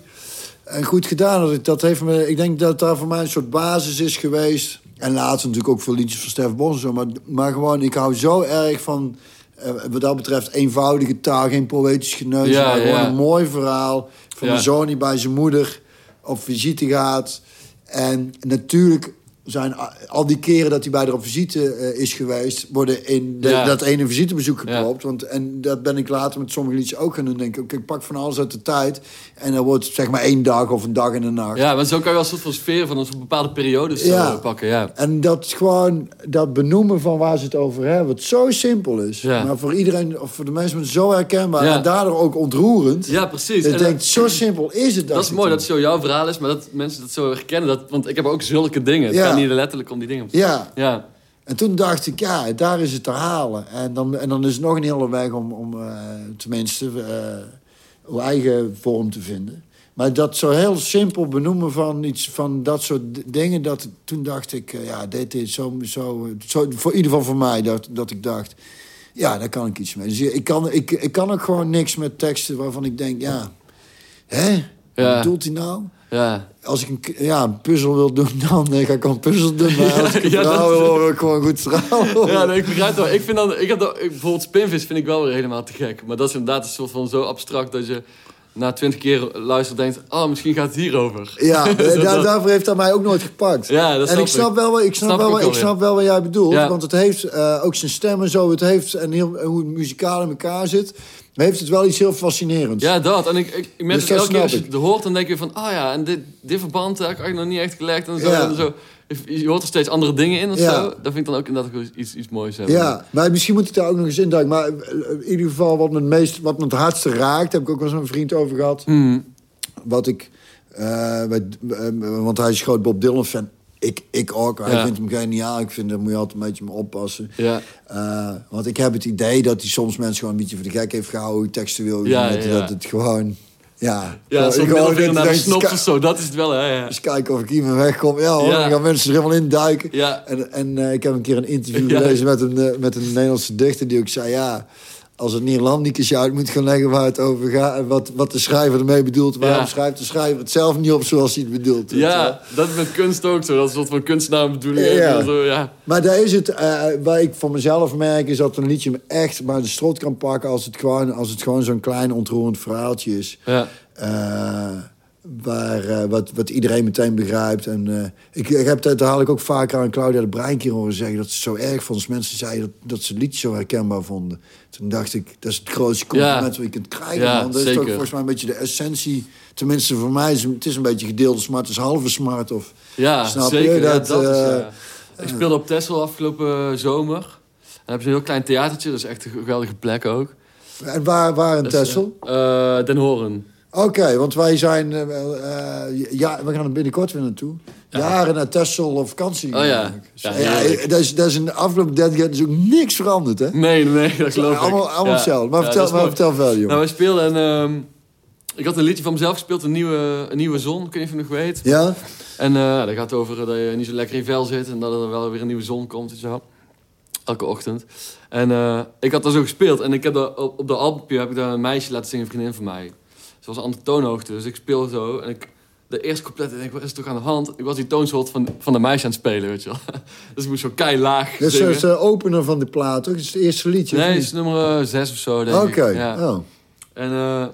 en goed gedaan. Dat, ik, dat heeft me, ik denk dat daar voor mij een soort basis is geweest. En laatst natuurlijk ook veel liedjes van Stef Bos en zo. Maar, maar gewoon, ik hou zo erg van... eh, wat dat betreft eenvoudige taal, geen poëtisch geneus. Ja, maar gewoon ja. een mooi verhaal van Ja. een zoon die bij zijn moeder op visite gaat. En natuurlijk zijn a- al die keren dat hij bij haar op visite eh, is geweest... worden in de- Ja. dat ene visitebezoek Ja. geklopt. Want, en dat ben ik later met sommige liedjes ook gaan doen. Denk ik, pak van alles uit de tijd. En dan wordt het zeg maar één dag of een dag en een nacht. Ja, maar zo kan je wel een soort van sfeer van een bepaalde periodes eh, Ja. pakken. Ja. En dat gewoon, dat benoemen van waar ze het over hebben, wat zo simpel is. Ja. Maar voor iedereen, of voor de mensen zo herkenbaar en daardoor ook ontroerend. ja, precies. En denkt, zo simpel is het. dat is mooi dat het zo jouw verhaal is, maar dat mensen dat zo herkennen. Dat, want ik heb ook zulke dingen. Ja. Niet letterlijk om die dingen. Ja, Ja, en toen dacht ik, ja, daar is het te halen. En dan, en dan is het nog een hele weg om, om eh, tenminste, eh, uw eigen vorm te vinden. Maar dat zo heel simpel benoemen van iets van dat soort dingen, dat, toen dacht ik, eh, ja, dit is zo, zo, zo, voor ieder geval voor mij, dat, dat ik dacht, ja, daar kan ik iets mee. Dus ik kan, ik, ik kan ook gewoon niks met teksten waarvan ik denk, ja, hè? Wat Ja. bedoelt hij nou? Ja. Als ik een, ja, een puzzel wil doen, dan eh, ga ik een puzzel doen. Maar als ik een Ja, dat verhaal is- wil, ik gewoon een goed verhaal. Ja, nee, ik begrijp het wel. Ik vind dan, ik heb dan, bijvoorbeeld spinvis vind ik wel weer helemaal te gek. Maar dat is inderdaad een soort van zo abstract dat je na twintig keer luistert denkt... Oh, misschien gaat het hierover. Ja, daar, dat- daarvoor heeft hij mij ook nooit gepakt. Ja, dat en ik snap ik. wel, wat- ik snap Snap wel, ik ik snap wel wat jij bedoelt. Ja. Want het heeft eh, ook zijn stem en zo. Het heeft en heel, hoe het muzikaal in elkaar zit. Maar heeft het wel iets heel fascinerends. Ja, dat. En ik, ik, ik merk Dus ook dat elke keer als je het hoort, dan denk je van... Oh ja, en dit, dit verband heb ik nog niet echt gelegd. En zo, Ja. en zo. Je hoort er steeds andere dingen in of Ja. zo. Dat vind ik dan ook inderdaad ook iets, iets moois hebben. Ja, maar misschien moet ik daar ook nog eens induiken. Maar eh, in ieder geval wat me het, meest, wat me het hardste raakt... heb ik ook wel eens met een vriend over gehad. Hmm. Wat ik... eh, eh, want hij is groot Bob Dylan fan. Ik, ik ook. Hij Ja. vindt hem geniaal. Ik vind, daar moet je altijd een beetje mee oppassen. Ja. Want ik heb het idee dat hij soms mensen gewoon een beetje voor de gek heeft gehouden. Textueel. Dat, ja. dat het gewoon... Ja, Ja, middelvinger dat- naar de snops of zo. Dat is het wel, hè. Ja. Eens kijken of ik hiermee wegkom. Ja hoor, Ja. dan gaan mensen er helemaal in duiken. Ja. En, en eh, ik heb een keer een interview gelezen met een, eh, met een Nederlandse dichter... die ook zei, ja, als het Nederlandicus uit moet gaan leggen waar het over gaat... en wat, wat de schrijver ermee bedoelt... waarom Ja. schrijft de schrijver het zelf niet op zoals hij het bedoelt. Ja, dat is met kunst ook zo. Dat is een soort van kunstenaarbedoeling. Ja. Ja. Zo, ja. Maar daar is het, eh, waar ik voor mezelf merk, is dat een liedje me echt bij de strot kan pakken als het gewoon, als het gewoon zo'n klein ontroerend verhaaltje is. Ja. Eh, waar, eh, wat, wat iedereen meteen begrijpt. En, eh, ik, ik heb dat haal ik ook vaker aan Claudia de Brein keer horen zeggen... dat ze zo erg vond als mensen zeiden dat, dat ze het liedje zo herkenbaar vonden. Toen dacht ik, dat is het grootste compliment Ja. wat je kunt krijgen. Ja, man. Dat is toch volgens mij een beetje de essentie. Tenminste voor mij is het is een beetje gedeelde smart, is halve smart. Of, Ja, Snap je? zeker. Ja, Dat, is, eh. Ik speelde op Texel afgelopen zomer. En dan hebben ze een heel klein theatertje. Dat is echt een geweldige plek ook. en waar, waar in Texel? Den Horen. Oké, want wij zijn... eh, eh, ja, we gaan er binnenkort weer naartoe. Jaren naar Texel op vakantie. Oh ja. Ja, ja, heerlijk. dat, is, dat is in de afgelopen 30 jaar ook niks veranderd, hè? Nee, nee, dat geloof ik. allemaal allemaal Ja. hetzelfde. Maar Ja, vertel, dat maar vertel verder, jongen. Nou, wij speelden en ehm, ik had een liedje van mezelf gespeeld, een nieuwe, een nieuwe zon. Ik weet niet of je het nog weet. ja? En eh dat gaat over dat je niet zo lekker in vel zit en dat er wel weer een nieuwe zon komt en zo. Elke ochtend. En eh, ik had dat zo gespeeld en ik heb dat, op, op de albumpje heb ik daar een meisje laten zingen, een vriendin van mij. Ze was een andere toonhoogte, dus ik speel zo en ik... De eerste couplet, ik denk, wat is er toch aan de hand? Ik was die toonsoort van, van de meisje aan het spelen, weet je wel. Dus ik moest zo kei laag Dat is de opener van de plaat, toch? Dat is het eerste liedje. Nee, het is nummer eh, zes of zo, denk Oké, ik. Ja. oh. En eh,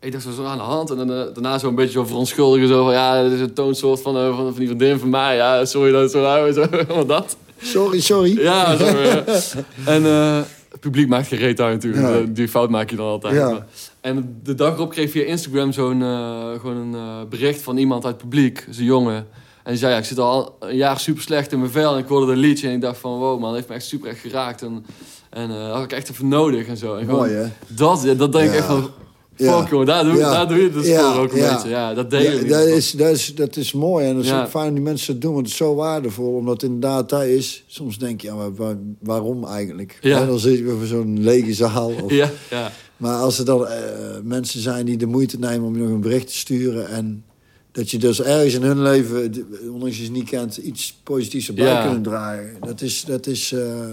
ik dacht zo, zo aan de hand. En dan, eh, daarna zo een beetje zo verontschuldigen. Zo van, ja, dit is een toonsoort van, eh, van, van die vriendin van mij. Ja, sorry dat het zo hou. Zo, wat dat. Sorry, sorry. Ja, eh. en eh, het publiek maakt geen reet uit natuurlijk. Ja. Eh, Die fout maak je dan altijd. Ja. En de dag erop kreeg via Instagram zo'n eh, gewoon een eh, bericht van iemand uit het publiek. Zo'n jongen. En die zei, ja, ik zit al een jaar super slecht in mijn vel. En ik hoorde een liedje en ik dacht van, wow man, dat heeft me echt super echt geraakt. En, en dat had ik echt even nodig en zo. En gewoon- Mooi, hè? dat, dat denk ik Ja. echt van... Fuck, jongen, daar doe, Ja. daar doe je het Ja, ook een ja. beetje. Ja, dat delen. Dat, is, dat, is, dat is mooi en dat is ook fijn dat die mensen dat doen, want het is zo waardevol. Omdat inderdaad dat is, soms denk je, ja, maar waar- waarom eigenlijk? En dan zit je weer voor zo'n lege zaal. Of. Ja, ja. Maar als er dan eh, mensen zijn die de moeite nemen om je nog een bericht te sturen... en dat je dus ergens in hun leven, ondanks je ze niet kent... iets positiefs erbij Ja. kunnen dragen. Dat is, dat is, eh,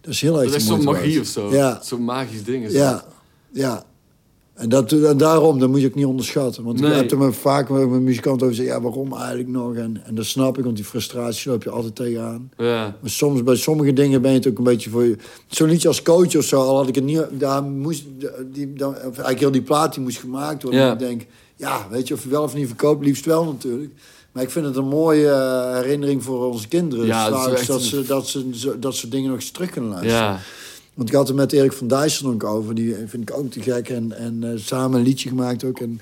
dat is heel erg Dat is zo'n magie of zo. Ja. Zo'n magisch ding is Ja, dat. ja. En, dat, en daarom, dat moet je ook niet onderschatten. Want Nee. ik heb er me vaak met mijn muzikant over gezegd... ja, waarom eigenlijk nog? En, en dat snap ik, want die frustratie loop je altijd tegenaan. Ja. Maar soms, bij sommige dingen ben je het ook een beetje voor je... Zo'n liedje als coach of zo, al had ik het niet... Daar moest, die, dan, of eigenlijk heel die plaat die moest gemaakt worden. Ja. En ik denk, ja, weet je, of je wel of niet verkoopt, liefst wel natuurlijk. Maar ik vind het een mooie eh, herinnering voor onze kinderen. Ja, dat straks, echt dat, ze, dat, ze, dat soort dingen nog eens terug kunnen luisteren. Ja. Want ik had het met Erik van Dijsselonk over. Die vind ik ook te gek. En, en eh, samen een liedje gemaakt ook. En,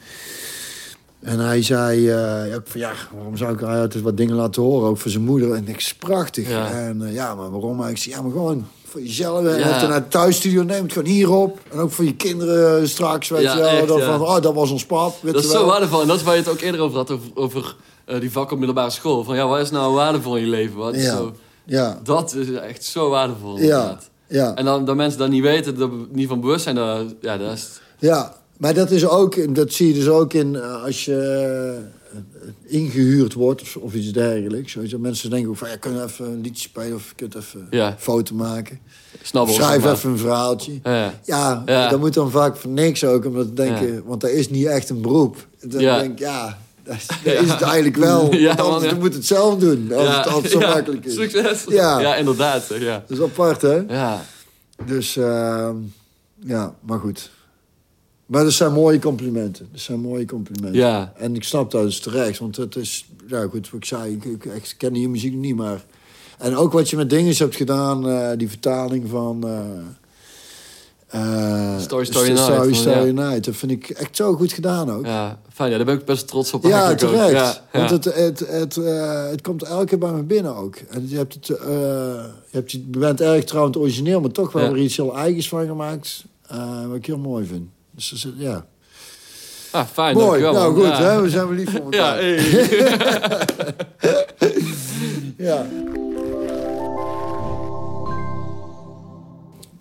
en hij zei eh, ook van ja, waarom zou ik hij altijd wat dingen laten horen? Ook voor zijn moeder. En ik is prachtig. Ja. En eh, ja, maar waarom? Ik zei ja, maar gewoon voor jezelf. En of je naar het thuisstudio neemt, gewoon hierop. En ook voor je kinderen eh, straks, weet Ja, je wel. echt, dan van, oh, dat was ons pap. Weet Dat is zo waardevol. En dat is waar je het ook eerder over had. Over, over eh, die vak op middelbare school. Van ja, wat is nou waardevol in je leven? Wat Ja. zo, Ja, dat is echt zo waardevol. inderdaad. ja. En dan dat mensen dat niet weten, dat niet van bewust zijn, dat, ja, dat is... Ja, maar dat is ook, dat zie je dus ook in eh, als je eh, ingehuurd wordt of, of iets dergelijks. Weet je, mensen denken ook van, ja, kun je even een liedje spelen of je kunt even Ja. een foto maken. Snabbel, Schrijf maar. even een verhaaltje. Ja. Ja, Ja. dat moet dan vaak voor niks ook, omdat ik denk, Ja. eh, want dat is niet echt een beroep. Dan Ja. denk ik, ja, dat is, het eigenlijk wel. Ja, want anders man, moet het zelf doen, als het zo makkelijk is. Succes. Ja. ja inderdaad. zeg, Ja. Dat is apart, hè? Ja. Dus, ehm, ja, maar goed. Maar dat zijn mooie complimenten. Dat zijn mooie complimenten. Ja. En ik snap dat dus terecht, want het is, ja goed, wat ik zei, ik, ik, ik ken je muziek niet, maar... En ook wat je met dingen hebt gedaan, eh, die vertaling van... eh, eh, Story, Story Night, Story, ja. Night. Dat vind ik echt zo goed gedaan ook. Ja, ja, fijn. Ja, daar ben ik best trots op. ook. terecht. Ja, ja. Want het, het, het, eh, het komt elke keer bij me binnen ook. En je, hebt het, eh, je, hebt, je bent erg trouwens origineel, maar toch wel Ja. weer iets heel eigens van gemaakt. wat ik heel mooi vind. Dus ja. Ah, fijn. mooi. dankjewel, nou goed, ja. hè? we zijn wel lief voor Ja, elkaar. hey. Ja.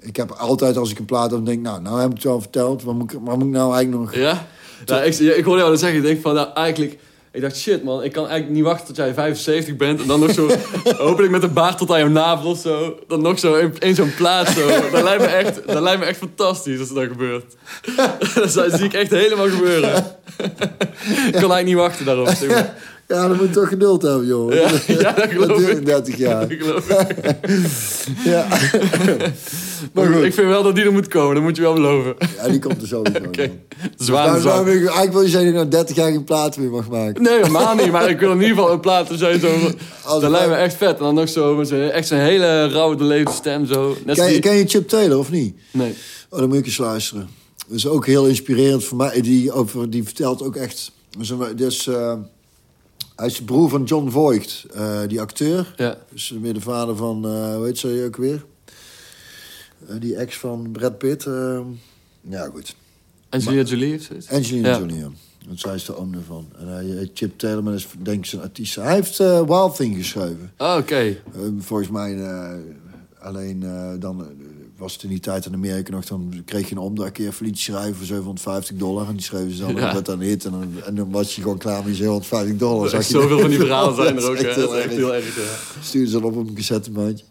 Ik heb altijd als ik een plaat heb, denk nou, nou heb ik het wel verteld. Wat moet ik, wat moet ik nou eigenlijk nog... Ja? Nou, ik, ik hoorde jou dat zeggen. Ik denk van, nou, eigenlijk... Ik dacht, shit man, ik kan eigenlijk niet wachten tot jij 75 bent. En dan nog zo, hopelijk met een baard tot aan je navel of zo. Dan nog zo in, in zo'n plaat zo. Dat lijkt, me echt, dat lijkt me echt fantastisch als dat gebeurt. dat zie ik echt helemaal gebeuren. ik kan eigenlijk niet wachten daarop. Zeg maar. Ja, dan moet je toch geduld hebben, joh. Ja, ja, dat geloof Dat ik. 30 jaar. Ik geloof ik. Ja. Maar goed. ik vind wel dat die er moet komen. Dat moet je wel beloven. ja, die komt er sowieso. Oké. Zwaar zwaar. eigenlijk wil je zeggen dat je nou 30 jaar geen plaat meer mag maken. Nee, helemaal niet. Maar ik wil in ieder geval een plaat zijn zo. Als- Dat lijkt me echt vet. En dan nog zo met zijn, echt zo'n hele rauwe doorleefde stem zo. Net Ken, je- die... ken je Chip Taylor of niet? Nee. Oh, dan moet ik eens luisteren. Dat is ook heel inspirerend voor mij. Die, over, die vertelt ook echt... Dus, dus, eh, hij is de broer van John Voight, eh, die acteur. Ja. Dus weer de vader van, eh hoe heet ze ook weer? Eh, die ex van Brad Pitt. ja, goed. Angelina Jolie of zoiets? Angelina Ja. Jolie, ja. Want zij is de oom ervan. En hij, Chip Taylor, is denk ik zijn artiest. Hij heeft Wild Thing geschreven. Oh, oké. Eh, volgens mij alleen dan was het in die tijd in Amerika nog. Dan kreeg je een omdraagkeer voor liedje schrijven voor 750 dollar. En die schreven ze dan Ja. wat aan hit. En dan, en dan was je gewoon klaar met je 750 dollar. Er Zag je zoveel van die verhalen zijn Dat er ook. echt heel Dat echt erg. heel erg. ja. Stuurde ze dan op een cassettebandje.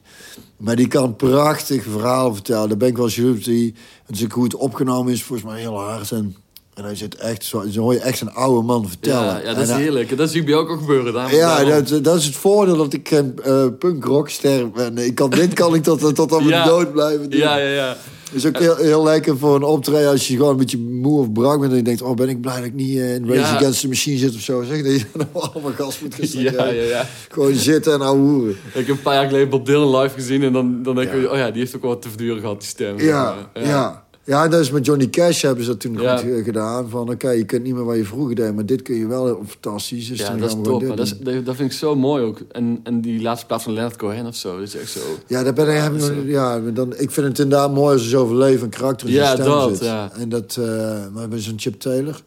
Maar die kan prachtig verhalen vertellen. Daar ben ik wel op. Die, het is ook hoe het opgenomen is, volgens mij heel hard. En, en hij zit echt, zo, zo hoor je echt een oude man vertellen. Ja, ja, dat is En heerlijk. Dat zie ik bij ook al gebeuren. Daarom- Ja, daarom. dat, dat is het voordeel dat ik geen eh punkrockster ben. Ik kan, dit kan ik tot, tot aan mijn Ja. dood blijven doen. Ja, ja, ja. Het is ook heel, heel lekker voor een optreden als je gewoon een beetje moe of brak bent. En je denkt, oh ben ik blij dat ik niet eh, in Rage Ja. Against the Machine zit of zo. Zeg dat je dan allemaal gas moet gaan Ja, ja, ja. Gewoon zitten en ouwehoeren. Ik heb een paar jaar geleden Bob Dylan live gezien en dan, dan denk ik, oh ja, die heeft ook wel wat te verduren gehad, die stem. Ja, ja. Ja. en dat is met Johnny Cash hebben ze dat toen Ja. goed eh, gedaan. Van oké, je kunt niet meer wat je vroeger deed, maar dit kun je wel heel fantastisch. Dus Ja, dan dat is gaan top. Dat, is, dat, dat vind ik zo mooi ook. En, en die laatste plaats van Leonard Cohen of zo, dat is echt zo... Ja, daar ben ik, dat nog- eh, ja, dan, ik vind het inderdaad mooi als er zoveel leven en karakter in Ja, stem dat, zit. ja. En dat, eh, maar bij zo'n Chip Taylor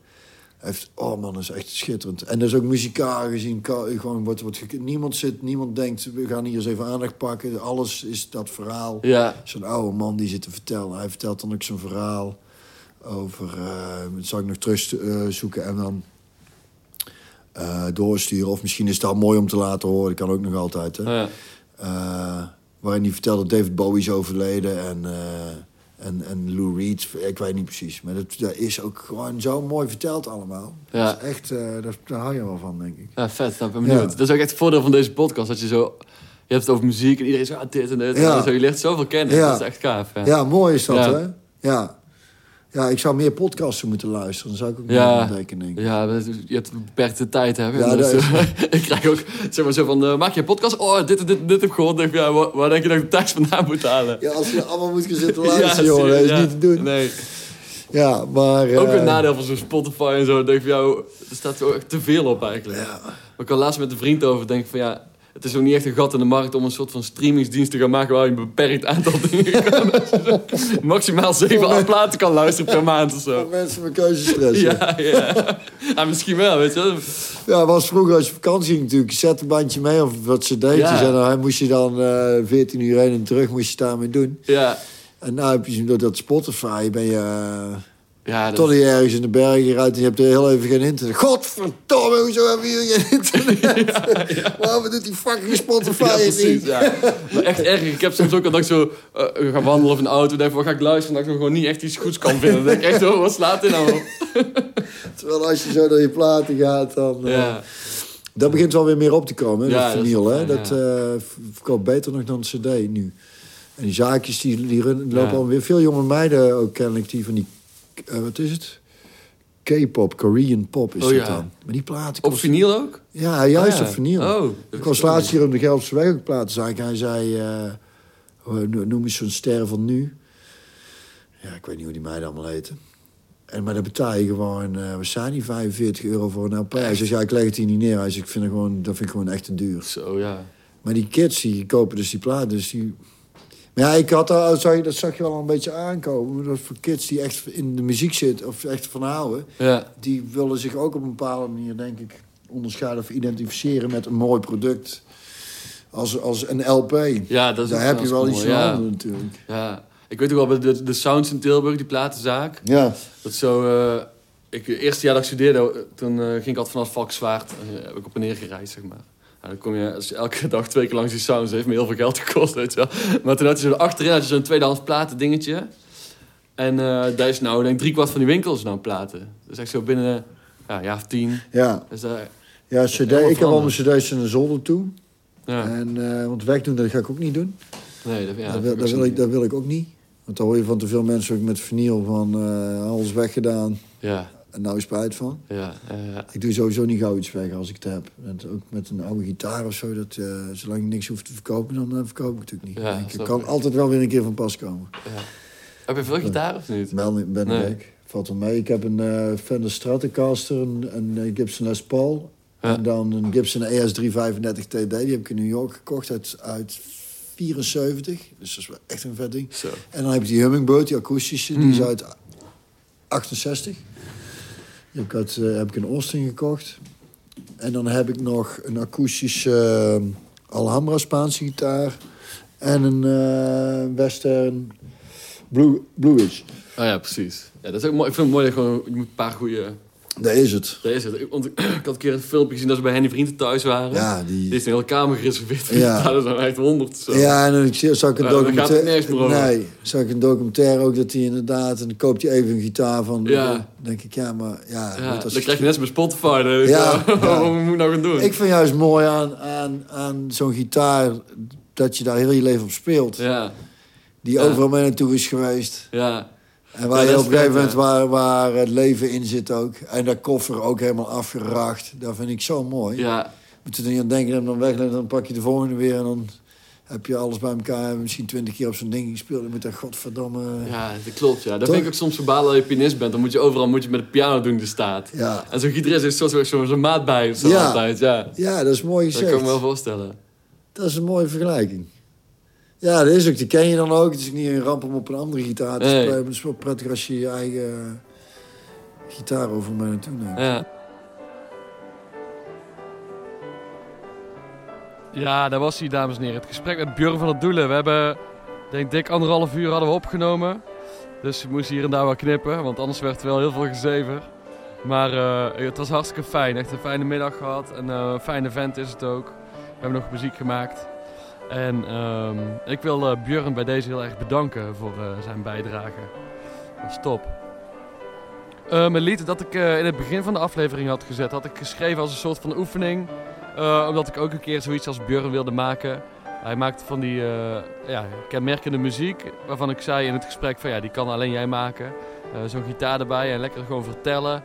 heeft, oh man, dat is echt schitterend. En dat is ook muzikaal gezien, gewoon wordt, wordt, niemand zit, niemand denkt, we gaan hier eens even aandacht pakken. Alles is dat verhaal. Ja, Zo'n oude man die zit te vertellen. Hij vertelt dan ook zijn verhaal over, eh dat zal ik nog terug eh, zoeken en dan eh, doorsturen. Of misschien is het al mooi om te laten horen, dat kan ook nog altijd. Hè? ja. Waarin hij vertelde dat David Bowie is overleden en, en, en Lou Reed. Ik weet niet precies. Maar dat, dat is ook gewoon zo mooi verteld allemaal. Ja. Dat is echt, eh, daar, daar hou je wel van, denk ik. ja vet. Nou, ik ben benieuwd. Ja. Dat is ook echt het voordeel van deze podcast, dat je zo... Je hebt het over muziek en iedereen zegt, ah, dit en dit. Ja. En zo, je leert zoveel kennen. Ja. Dat is echt gaaf. Ja. Ja, mooi is dat, Ja. hè? Ja. Ja, ik zou meer podcasten moeten luisteren. Dan zou ik ook meer Ja. ontdekken, denk ik. Ja, je hebt beperkte tijd, hè? Ja, Dus, ik krijg ook, zeg maar zo van, eh, maak je een podcast? Oh, dit en dit, dit heb ik gehoord. Denk ja, waar, waar denk je dat ik de tijd vandaan moet halen? Ja, als je allemaal moet gaan zitten luisteren, joh, dat is ja. niet te doen. Nee. Ja, maar... Ook eh, een nadeel van zo'n Spotify en zo. Denk ik van, jou, er staat echt te veel op eigenlijk. Ja. Ik had laatst met een vriend over, denk ik van, ja... Het is ook niet echt een gat in de markt om een soort van streamingsdienst te gaan maken waar je een beperkt aantal dingen kan. Maximaal zeven platen kan luisteren per maand of zo. Mensen met keuzestress. ja. Ja, ja. misschien wel, weet je wel. Ja, was vroeger als je vakantie ging natuurlijk, zet een bandje mee of wat cd'tjes. Ja. En dan moest je dan eh 14 uur heen en terug moest je daarmee doen. Ja, En nu heb je door dat Spotify ben je eh, ja dat tot ergens in de bergen rijdt en je hebt er heel even geen internet. Godverdomme, hoezo hebben hier geen internet? Waarom doet die fucking Spotify Ja, precies. niet? Ja. Maar echt erg. Ik heb soms ook al dat ik zo eh, ga wandelen of in de auto. Denk van, ga ik luisteren? Dat ik nog gewoon niet echt iets goeds kan vinden. Dan denk ik echt, oh, wat slaat dit nou op? Terwijl als je zo door je platen gaat, dan... Ja. Dat begint wel weer meer op te komen, Ja, dat dat vinyl. wel hè? Dat eh, verkoopt beter nog dan het cd nu. En die zaakjes die, die run- lopen Ja. alweer veel jonge meiden ook kennelijk die van die... eh, wat is het? K-pop, Korean pop is Oh, het ja. dan. Maar die platen... Op kost- vinyl ook? Ja, juist Ah, ja. op vinyl. Oh. Ik was laatst hier op de Gelderse weg ook platen. Hij zei, eh, noem je zo'n sterren van nu? Ja, ik weet niet hoe die meiden allemaal heten. En, maar dan betaal je gewoon, eh we zijn die 45 euro voor een LP. Hij zegt, ja, ik leg het hier niet neer. Hij zegt, ik vind het gewoon, dat vind ik gewoon echt te duur. Zo, ja. Maar die kids, die kopen dus die platen. Dus die... Ja, ik had al, zag dat zag je wel een beetje aankomen. Dat voor kids die echt in de muziek zitten, of echt van houden... Ja. die willen zich ook op een bepaalde manier, denk ik... onderscheiden of identificeren met een mooi product. Als, als een LP. Ja, dat is Daar heb je wel mooi, iets handen natuurlijk. Ja. Ik weet ook wel, de, de Sounds in Tilburg, die platenzaak. Ja. Dat zo... eh, ik, het eerste jaar dat ik studeerde, eh, toen eh, ging ik altijd vanaf Valkenswaard. eh, heb ik op en neer gereisd, zeg maar. Dan kom je als je elke dag twee keer langs die sounds. heeft me heel veel geld gekost, weet je wel. Maar toen had je zo achterin had je zo'n tweedehands platen dingetje. En eh daar is nou, denk ik, drie kwart van die winkels nou platen. Dus echt zo binnen ja, een jaar of tien. Ja, Dus daar, ja CD, ik heb al mijn cd's in de zolder toe. ja. En, eh, want wegdoen, dat ga ik ook niet doen. Nee, dat, ja, dat, wil, dat, ik wil ook ik, dat wil ik ook niet. Want dan hoor je van te veel mensen ook met vinyl van eh, alles weggedaan. Ja, En nou spijt van. ja, ja. Ik doe sowieso niet gauw iets weg als ik het heb. En ook met een oude gitaar of zo. Dat, eh, zolang je niks hoeft te verkopen, dan eh, verkoop ik het natuurlijk niet. Ja, ik kan ik. altijd wel weer een keer van pas komen. ja. Heb je veel gitaar of niet? Wel niet- ben Nee. ik. Valt wel mee. Ik heb een eh, Fender Stratocaster, een, een Gibson Les Paul. En dan een Gibson E ES335 TD. Die heb ik in New York gekocht uit, uit 74. Dus dat is wel echt een vet ding. Zo. En dan heb je die Hummingbird, die akoestische. Die is uit 68. Heb ik, uit, eh, heb ik in Austin gekocht. En dan heb ik nog een akoestische eh, Alhambra Spaanse gitaar. En een eh, Western Blue, Blues. Oh ja, precies. Ja, dat is ook mooi. Ik vind het mooi dat je gewoon je moet een paar goede. Daar is het. Daar is het. Ik, want ik had een keer een filmpje gezien dat ze bij Henny Vrienden thuis waren. Ja, Die die... is een hele kamer gereserveerd. Ja. Dat zijn echt honderd. Zo. Ja, en dan zag ik een documentaire. Nee, zag ik een documentaire ook dat hij inderdaad. En dan koopt hij even een gitaar van. Ja. Dan denk ik, ja, maar ja. Ja, dan krijg je net bij Spotify. Dan Ja. Wat moet ik nou gaan doen? Ik vind juist mooi aan, aan, aan zo'n gitaar dat je daar heel je leven op speelt. Ja, Die overal mee naartoe is geweest. ja. En waar je dat op een gegeven moment waar, waar het leven in zit ook. En dat koffer ook helemaal afgeracht. Dat vind ik zo mooi. ja. Moet je er niet aan denken en dan wegleggen. Dan pak je de volgende weer en dan heb je alles bij elkaar. Misschien twintig keer op zo'n ding gespeeld. Dan moet dat godverdomme... Ja, dat klopt. Ja. Dat Toch? vind ik ook soms verbalen dat je pianist bent. Dan moet je overal moet je met de piano doen die er staat. Ja, En zo'n gitarist is zo'n zo, maat bij of zo Ja. altijd. Ja, ja dat is mooi dat gezegd. kan ik me wel voorstellen. Dat is een mooie vergelijking. Ja, dat is ook. Die ken je dan ook. Het is ook niet een ramp om op een andere gitaar te Nee. spelen. maar Het is wel prettig als je je eigen gitaar over mij naartoe neemt. Ja. Ja, daar was hij, dames en heren. Het gesprek met Björn van het Doelen. We hebben, denk dik anderhalf uur hadden we opgenomen. Dus we moesten hier en daar wel knippen, want anders werd het wel heel veel gezever. Maar eh, het was hartstikke fijn. Echt een fijne middag gehad. En eh, een fijne vent is het ook. We hebben nog muziek gemaakt. En ehm, ik wil eh Björn bij deze heel erg bedanken voor eh, zijn bijdrage. Dat is top. Eh, mijn lied dat ik in het begin van de aflevering had gezet, had ik geschreven als een soort van oefening. Omdat ik ook een keer zoiets als Björn wilde maken. Hij maakt van die ja, kenmerkende muziek, waarvan ik zei in het gesprek van ja, die kan alleen jij maken. Zo'n gitaar erbij en lekker gewoon vertellen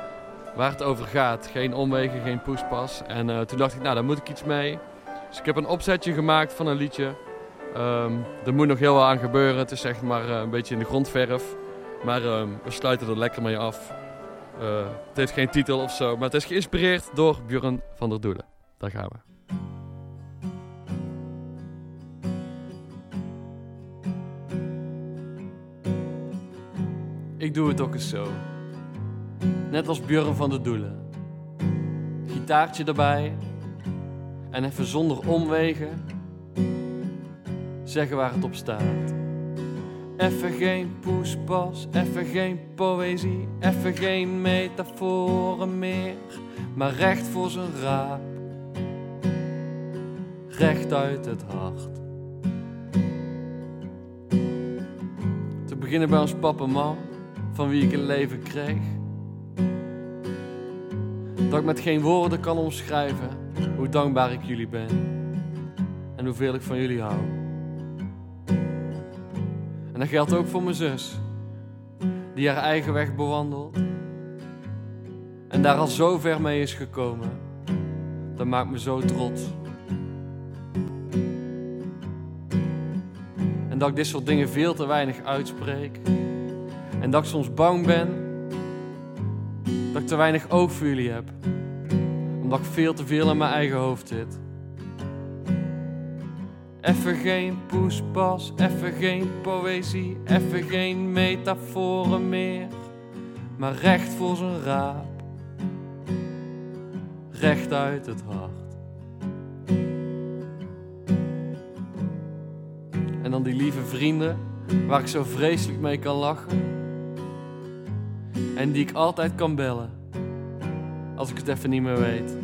waar het over gaat. Geen omwegen, geen poespas. En toen dacht ik, nou daar moet ik iets mee. Dus ik heb een opzetje gemaakt van een liedje. Ehm, er moet nog heel wat aan gebeuren. Het is echt maar eh, een beetje in de grondverf. Maar ehm, we sluiten er lekker mee af. Eh, het heeft geen titel of zo, maar het is geïnspireerd door Björn van der Doelen. Daar gaan we. Ik doe het ook eens zo. Net als Björn van der Doelen. Gitaartje erbij. En even zonder omwegen. Zeggen waar het op staat. Even geen poespas, even geen poëzie, even geen metaforen meer, maar recht voor zijn raap, recht uit het hart. Te beginnen bij ons papa mam, van wie ik een leven kreeg. Dat ik met geen woorden kan omschrijven hoe dankbaar ik jullie ben en hoeveel ik van jullie hou. En dat geldt ook voor mijn zus, die haar eigen weg bewandelt. En daar al zo ver mee is gekomen. Dat maakt me zo trots. En dat ik dit soort dingen veel te weinig uitspreek. En dat ik soms bang ben dat ik te weinig oog voor jullie heb. Omdat ik veel te veel in mijn eigen hoofd zit. Even geen poespas, even geen poëzie, even geen metaforen meer, maar recht voor zijn raap, recht uit het hart. En dan die lieve vrienden, waar ik zo vreselijk mee kan lachen, en die ik altijd kan bellen, als ik het even niet meer weet.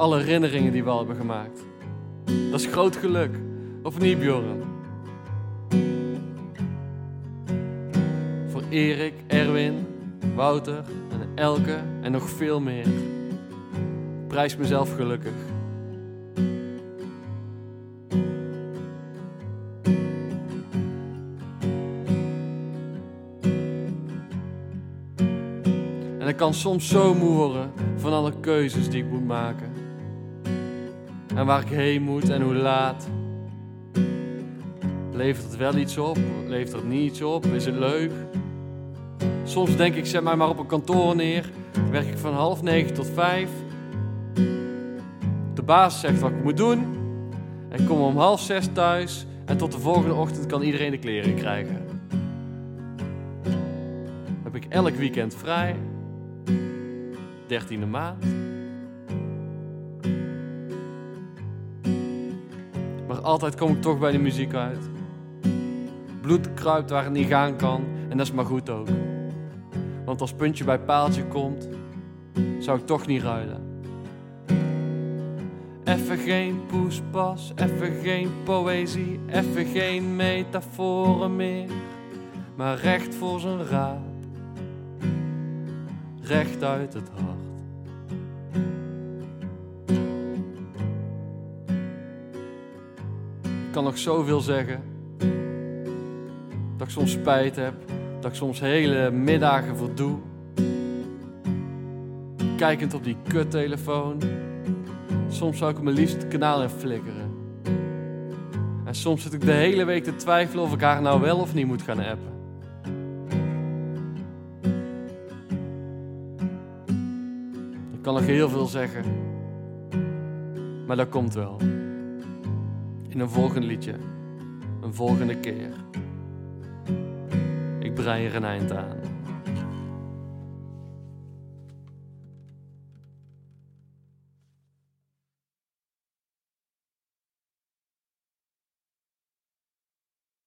alle herinneringen die we al hebben gemaakt. Dat is groot geluk. Of niet, Bjorn? Voor Erik, Erwin, Wouter en Elke en nog veel meer. Prijs mezelf gelukkig. Kan soms zo moe worden van alle keuzes die ik moet maken. En waar ik heen moet en hoe laat. Levert het wel iets op? Levert het niet iets op? Is het leuk? Soms denk ik, zet mij maar op een kantoor neer. Werk ik van half negen tot vijf. De baas zegt wat ik moet doen. Ik kom om half zes thuis. En tot de volgende ochtend kan iedereen de kleren krijgen. Heb ik elk weekend vrij. 13e maand. Maar altijd kom ik toch bij de muziek uit. Bloed kruipt waar het niet gaan kan en dat is maar goed ook. Want als puntje bij paaltje komt, zou ik toch niet ruilen. Even geen poespas, even geen poëzie, even geen metaforen meer, maar recht voor zijn raap, recht uit het hart. Ik kan nog zoveel zeggen, dat ik soms spijt heb, dat ik soms hele middagen verdoe. Kijkend op die kuttelefoon. Soms zou ik hem liefst het kanaal in flikkeren. En soms zit ik de hele week te twijfelen of ik haar nou wel of niet moet gaan appen. Ik kan nog heel veel zeggen. Maar dat komt wel. In een volgend liedje. Een volgende keer. Ik brei er een eind aan.